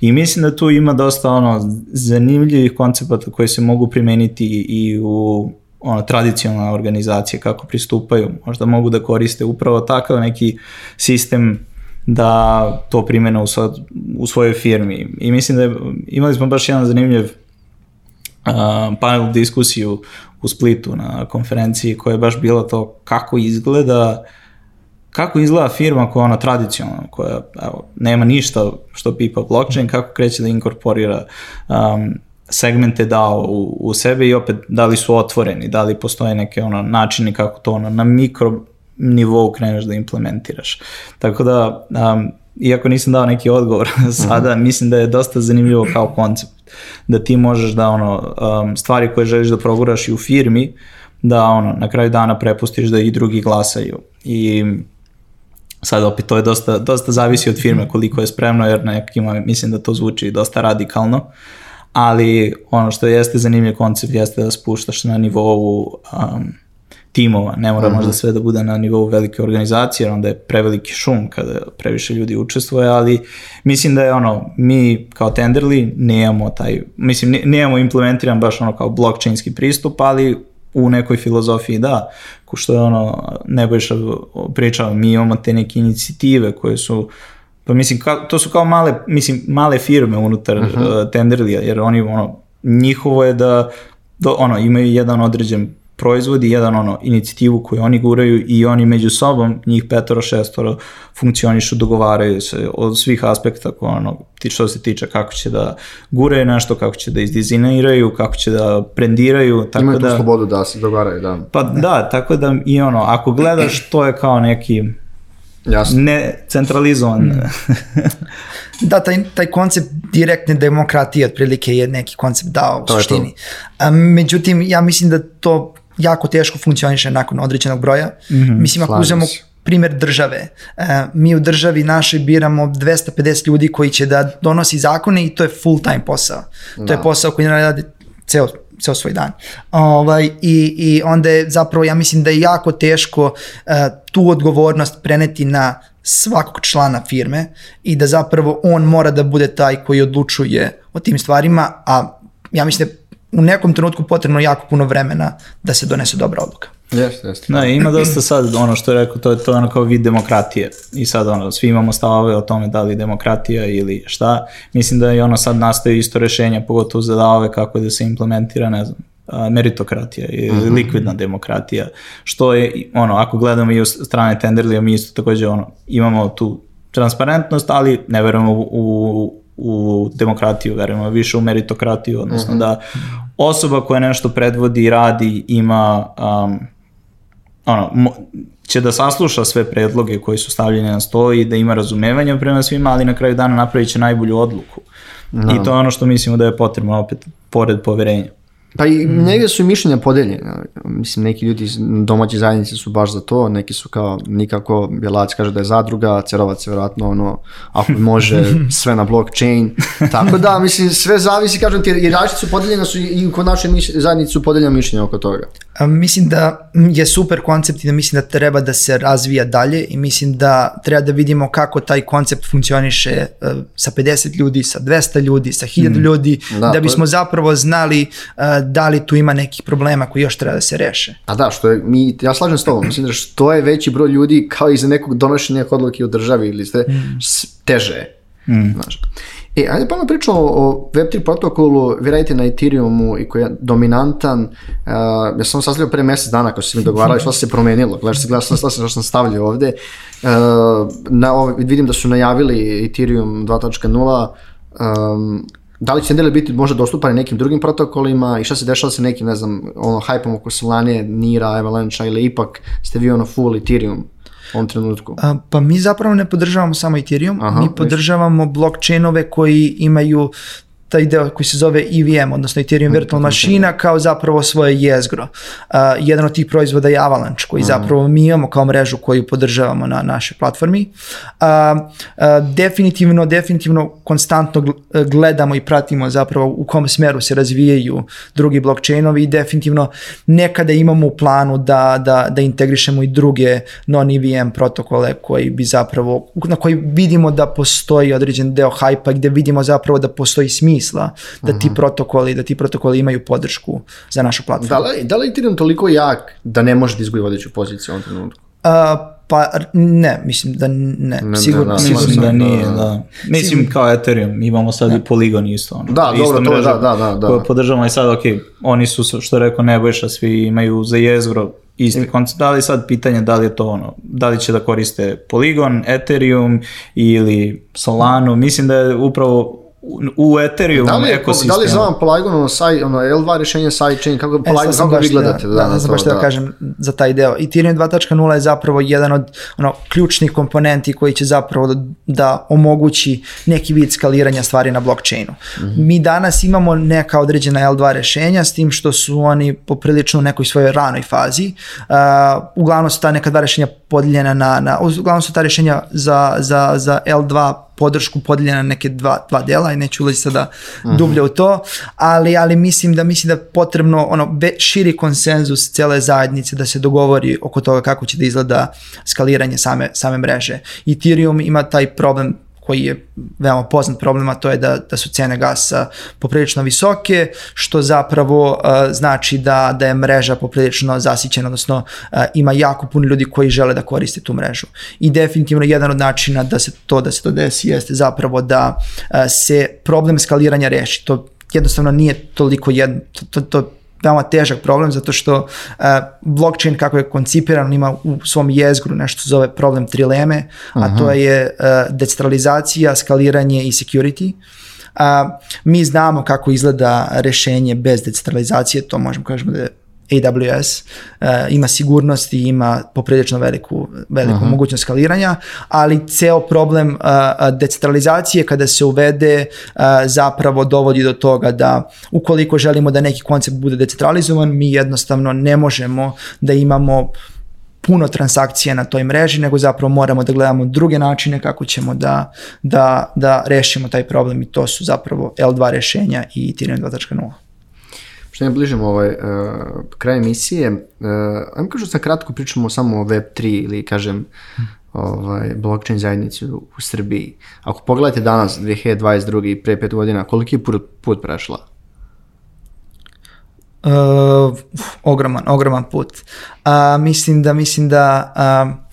C: I mislim da tu ima dosta, ono, zanimljivih koncepata koji se mogu primeniti i u ono, tradicionalne organizacije kako pristupaju. Možda mogu da koriste upravo takav neki sistem da to primene u, sad, u svojoj firmi. I mislim da je, imali smo baš jedan zanimljiv uh, panel diskusiju u Splitu na konferenciji koja je baš bila to kako izgleda kako izgleda firma koja je ona tradicionalna, koja evo, nema ništa što pipa blockchain, kako kreće da inkorporira um, segmente dao u, u sebe i opet da li su otvoreni, da li postoje neke ono načini kako to ono na mikro nivou kreneš da implementiraš. Tako da, um, iako nisam dao neki odgovor sada, mhm. mislim da je dosta zanimljivo kao koncept da ti možeš da ono, um, stvari koje želiš da proguraš i u firmi, da ono, na kraju dana prepustiš da i drugi glasaju. I sad opet to je dosta, dosta zavisi od firme koliko je spremno, jer nekima mislim da to zvuči dosta radikalno, ali ono što jeste zanimljiv koncept jeste da spuštaš na nivou um, timova, ne mora mhm. možda sve da bude na nivou velike organizacije, jer onda je preveliki šum kada previše ljudi učestvuje, ali mislim da je ono, mi kao Tenderly nemamo taj, mislim, nemamo implementiran baš ono kao blockchainski pristup, ali u nekoj filozofiji da, ko što je ono, Nebojša pričao, mi imamo te neke inicijative koje su Pa mislim, ka, to su kao male, mislim, male firme unutar uh -huh. uh, Tenderlija, jer oni, ono, njihovo je da, da ono, imaju jedan određen proizvodi jedan ono inicijativu koju oni guraju i oni među sobom, njih petoro, šestoro funkcionišu, dogovaraju se od svih aspekta ko ono, ti što se tiče kako će da guraju nešto, kako će da izdizajniraju, kako će da prendiraju,
A: tako Imaju da... Imaju tu slobodu da se dogovaraju, da.
C: Pa da, tako da i ono, ako gledaš to je kao neki
A: Jasno.
C: ne centralizovan. Mm.
B: da, taj, taj koncept direktne demokratije otprilike je neki koncept dao u to To. A, međutim, ja mislim da to jako teško funkcioniše nakon određenog broja. Mm -hmm, Mislim, ako uzemo primjer države. E, mi u državi našoj biramo 250 ljudi koji će da donosi zakone i to je full time posao. Da. To je da. posao koji radi ceo ceo svoj dan. Ovaj, i, I onda je zapravo, ja mislim da je jako teško uh, tu odgovornost preneti na svakog člana firme i da zapravo on mora da bude taj koji odlučuje o tim stvarima, a ja mislim da u nekom trenutku potrebno jako puno vremena da se donese dobra odluka.
C: Jeste, jeste. Da, ima dosta sad ono što je rekao, to je to ono kao vid demokratije. I sad ono, svi imamo stavove o tome da li demokratija ili šta. Mislim da je ono sad nastaje isto rešenja, pogotovo za dave kako da se implementira, ne znam, meritokratija i mm -hmm. likvidna demokratija, što je, ono, ako gledamo i u strane Tenderlija, mi isto takođe, ono, imamo tu transparentnost, ali ne verujemo u, u u demokratiju, verujemo više u meritokratiju, odnosno mm -hmm. da osoba koja nešto predvodi i radi ima um, ono, mo, će da sasluša sve predloge koji su stavljeni na sto i da ima razumevanja prema svima, ali na kraju dana napravit će najbolju odluku. No. I da. to je ono što mislimo da je potrebno opet, pored poverenja.
A: Pa i mm. negde su i mišljenja podeljena. Mislim, neki ljudi iz domaće zajednice su baš za to, neki su kao, nikako, Bjelac kaže da je zadruga, Cerovac je vjerojatno ono, ako može, sve na blockchain. Tako
C: da, mislim, sve zavisi, kažem ti, i različite su podeljena su i kod naše zajednice su podeljena mišljenja oko toga.
B: A, mislim da je super koncept i da mislim da treba da se razvija dalje i mislim da treba da vidimo kako taj koncept funkcioniše e, sa 50 ljudi, sa 200 ljudi, sa 1000 mm. ljudi, da, da bismo zapravo znali e, da li tu ima nekih problema koji još treba da se reše.
A: A da, što je, mi, ja slažem s tobom, mislim da što je veći broj ljudi kao i za nekog donošenja odluke u državi ili ste, mm. teže Mm. Znaš. E, ajde pa pričamo o Web3 protokolu, vi radite na Ethereumu i koji je dominantan, uh, ja sam sastavljao pre mjesec dana ako se mi dogovarali što se promenilo, gledaš se, gledaš se, gledaš što sam stavljio ovde, uh, na, vidim da su najavili Ethereum 2.0, um, da li će Sentinel biti možda dostupan nekim drugim protokolima i šta se dešava sa nekim, ne znam, ono, hype-om oko Solane, Nira, Avalanche ili ipak ste vi ono full Ethereum u ovom trenutku?
B: A, pa mi zapravo ne podržavamo samo Ethereum, Aha, mi podržavamo blockchainove koji imaju taj deo koji se zove EVM, odnosno Ethereum Virtual da, da, da. Mašina, kao zapravo svoje jezgro. Uh, jedan od tih proizvoda je Avalanche, koji zapravo mi imamo kao mrežu koju podržavamo na našoj platformi. Uh, uh, definitivno, definitivno konstantno gledamo i pratimo zapravo u kom smeru se razvijaju drugi blockchainovi i definitivno nekada imamo u planu da, da, da integrišemo i druge non-EVM protokole koji bi zapravo, na koji vidimo da postoji određen deo hajpa gde vidimo zapravo da postoji smisla smisla da ti mhm. protokoli, da ti protokoli imaju podršku za našu platformu.
A: Da li, da li je Ethereum toliko jak da ne može da izgubi vodeću poziciju u trenutku? Uh,
B: Pa ne, mislim da ne, ne
C: sigurno, da, da, sigurno da nije, da. da. Mislim kao Ethereum, imamo sad ne. i Polygon isto, ono.
A: Da,
C: isto
A: dobro, to, da, da, da. da. Koja
C: podržavamo i sad, ok, oni su, što rekao Nebojša, svi imaju za jezgro isti koncept, da li sad pitanje da li je to ono, da li će da koriste Polygon, Ethereum ili Solanu, mislim da je upravo u Ethereum
A: da li je, Da li znam Polygon, ono, saj, ono, L2 rješenje sidechain, kako, e, Polygon, e, sam kako vi gledate? Da, da, da,
B: sam baš da. kažem za taj deo. Ethereum 2.0 je zapravo jedan od ono, ključnih komponenti koji će zapravo da, da omogući neki vid skaliranja stvari na blockchainu. Mm -hmm. Mi danas imamo neka određena L2 rješenja s tim što su oni poprilično u nekoj svojoj ranoj fazi. Uh, uglavnom su ta neka dva rješenja podijeljena na, na, uglavnom su ta rješenja za, za, za L2 podršku podeljena na neke dva, dva dela i neću ulazi sada mm -hmm. dublje u to, ali, ali mislim da mislim da potrebno ono, širi konsenzus cele zajednice da se dogovori oko toga kako će da izgleda skaliranje same, same mreže. Ethereum ima taj problem koji je veoma poznat problem, a to je da, da su cene gasa poprilično visoke, što zapravo uh, znači da, da je mreža poprilično zasićena, odnosno uh, ima jako puno ljudi koji žele da koriste tu mrežu. I definitivno jedan od načina da se to da se to desi jeste zapravo da uh, se problem skaliranja reši. To jednostavno nije toliko jedno, to, to, to veoma težak problem zato što uh, blockchain kako je koncipiran ima u svom jezgru nešto se zove problem trileme, Aha. a to mhm. je uh, decentralizacija, skaliranje i security. A, mi znamo kako izgleda rešenje bez decentralizacije, to možemo kažemo da je AWS uh, e, ima sigurnost i ima poprilično veliku, veliku Aha. mogućnost skaliranja, ali ceo problem uh, decentralizacije kada se uvede uh, zapravo dovodi do toga da ukoliko želimo da neki koncept bude decentralizovan, mi jednostavno ne možemo da imamo puno transakcija na toj mreži, nego zapravo moramo da gledamo druge načine kako ćemo da, da, da rešimo taj problem i to su zapravo L2 rešenja i Ethereum 2.0
A: što ne bližemo ovaj, uh, kraj emisije, uh, ajmo kažu sad kratko pričamo samo o Web3 ili kažem ovaj, blockchain zajednici u, u Srbiji. Ako pogledate danas, 2022. i pre 5 godina, koliki je put, put prešla? Uh,
B: ogroman, ogroman put. Uh, mislim da, mislim da uh,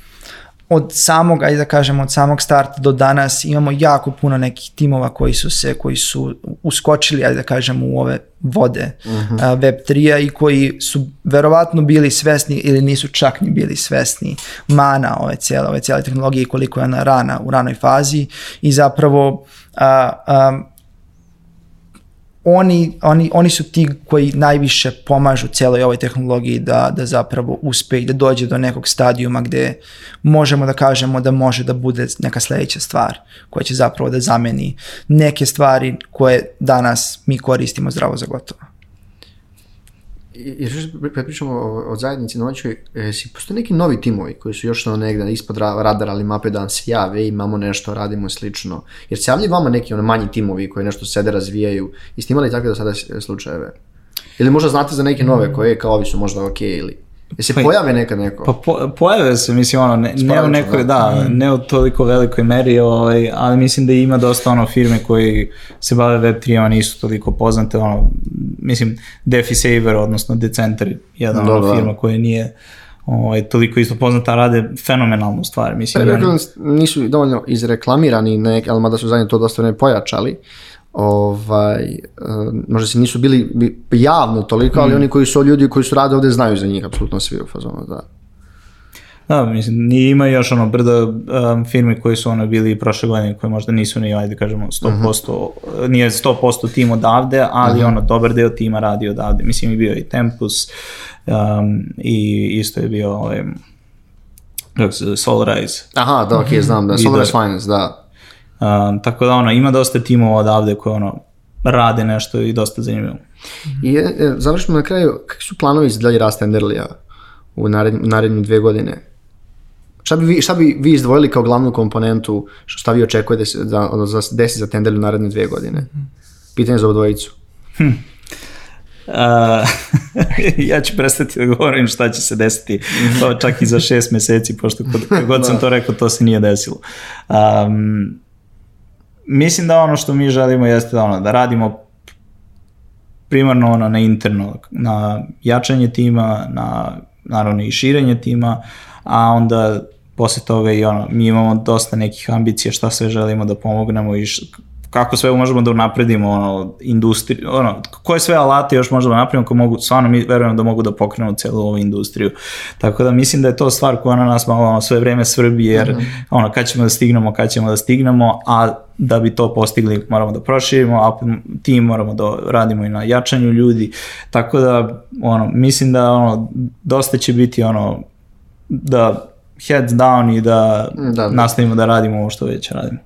B: od samog, ajde da kažem, od samog starta do danas imamo jako puno nekih timova koji su se, koji su uskočili, ajde da kažem, u ove vode uh mhm. -huh. Web3-a i koji su verovatno bili svesni ili nisu čak ni bili svesni mana ove cijele, ove cijele tehnologije i koliko je ona rana u ranoj fazi i zapravo a, a, oni, oni, oni su ti koji najviše pomažu cijeloj ovoj tehnologiji da, da zapravo uspe i da dođe do nekog stadijuma gde možemo da kažemo da može da bude neka sledeća stvar koja će zapravo da zameni neke stvari koje danas mi koristimo zdravo za gotovo
A: jer što kad pričamo o, o zajednici domaćoj, e, si, postoje neki novi timovi koji su još ono negde ispod radara, ali mape da se jave, imamo nešto, radimo slično. Jer se javljaju vama neki ono manji timovi koji nešto sede, razvijaju. Jeste imali takve do sada slučajeve? Ili možda znate za neke nove mm. koje kao ovi su možda okay, ili... Jesi pa, pojave nekad neko?
C: Pa po, pojave se, mislim, ono, ne, Spravno, ne u nekoj, da, mm. ne u toliko velikoj meri, ovaj, ali mislim da ima dosta ono firme koji se bave web 3 nisu toliko poznate, ono, mislim, Defi Saver, odnosno Decenter, jedna da, ono, da. firma koja nije ovaj, toliko isto poznata, rade fenomenalnu stvar. Mislim,
A: pa, da, nisu dovoljno izreklamirani, nek, ali mada su zadnje to dosta ne pojačali, ovaj, e, možda se nisu bili javno toliko, ali mm. oni koji su ljudi koji su rade ovde znaju za njih apsolutno svi u fazonu, da.
C: Da, mislim, ima još ono brda um, firme koji su ono bili prošle godine, koje možda nisu ni, ajde kažemo, 100%, mhm. nije 100% tim odavde, ali uh mhm. -huh. ono, dobar deo tima radi odavde. Mislim, i bio i Tempus, um, i isto je bio ovaj, Solarize.
A: Aha, da, ok, znam da, Solarize Finance, da.
C: Um, tako da ono, ima dosta timova odavde koje ono, rade nešto i dosta zanimljivo.
A: I e, e završimo na kraju, kakvi su planovi za dalje rast Enderlija u narednim, naredne dve godine? Šta bi, vi, šta bi vi izdvojili kao glavnu komponentu, šta vi očekujete da, da, da, da desi za Tenderlju naredne dve godine? Mhm. Pitanje za odvojicu. Hm.
C: Uh, ja ću prestati da govorim šta će se desiti to pa čak i za šest meseci pošto kod, god sam to da. rekao to se nije desilo um, mislim da ono što mi želimo jeste da, ono, da radimo primarno ono, na interno, na jačanje tima, na naravno i širenje tima, a onda posle toga i ono, mi imamo dosta nekih ambicija šta sve želimo da pomognemo i š, kako sve možemo da unapredimo ono, industriju, ono, koje sve alate još možemo da napravimo koje mogu, stvarno mi verujem da mogu da pokrenu celu ovu industriju. Tako da mislim da je to stvar koja na nas malo ono, sve vreme svrbi, jer mm ono, kad ćemo da stignemo, kad ćemo da stignemo, a da bi to postigli moramo da proširimo, a tim moramo da radimo i na jačanju ljudi, tako da ono, mislim da ono, dosta će biti ono, da heads down i da, da, da. nastavimo da radimo ovo što već radimo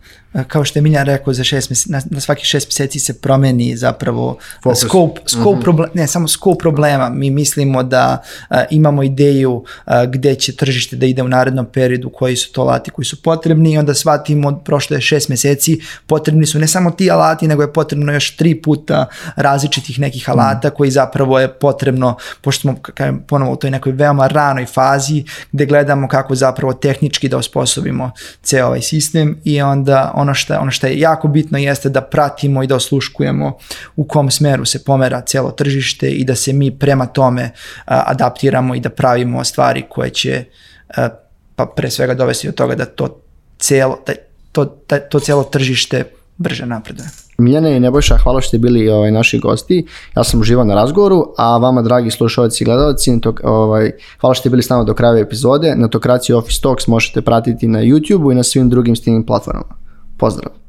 B: kao što je Miljan rekao, za šest meseci, na, na svaki šest meseci se promeni zapravo Fokus. scope, scope mm -hmm. problem, ne, samo scope problema. Mi mislimo da a, imamo ideju a, gde će tržište da ide u narednom periodu, koji su to alati koji su potrebni i onda shvatimo prošlo je šest mjeseci, potrebni su ne samo ti alati, nego je potrebno još tri puta različitih nekih alata mm koji zapravo je potrebno, pošto smo kajem, ponovo u toj nekoj veoma ranoj fazi gde gledamo kako zapravo tehnički da osposobimo ceo ovaj sistem i onda on ono što ono šta je jako bitno jeste da pratimo i da osluškujemo u kom smeru se pomera celo tržište i da se mi prema tome a, adaptiramo i da pravimo stvari koje će a, pa pre svega dovesti do toga da to celo, da, to, da, to celo tržište brže napreduje.
A: Miljane i Nebojša, hvala što ste bili ovaj, naši gosti. Ja sam uživao na razgovoru, a vama dragi slušalci i gledalci, to, ovaj, hvala što ste bili s nama do kraja epizode. Na Tokraciji Office Talks možete pratiti na YouTube-u i na svim drugim streaming platformama. Pozdrav!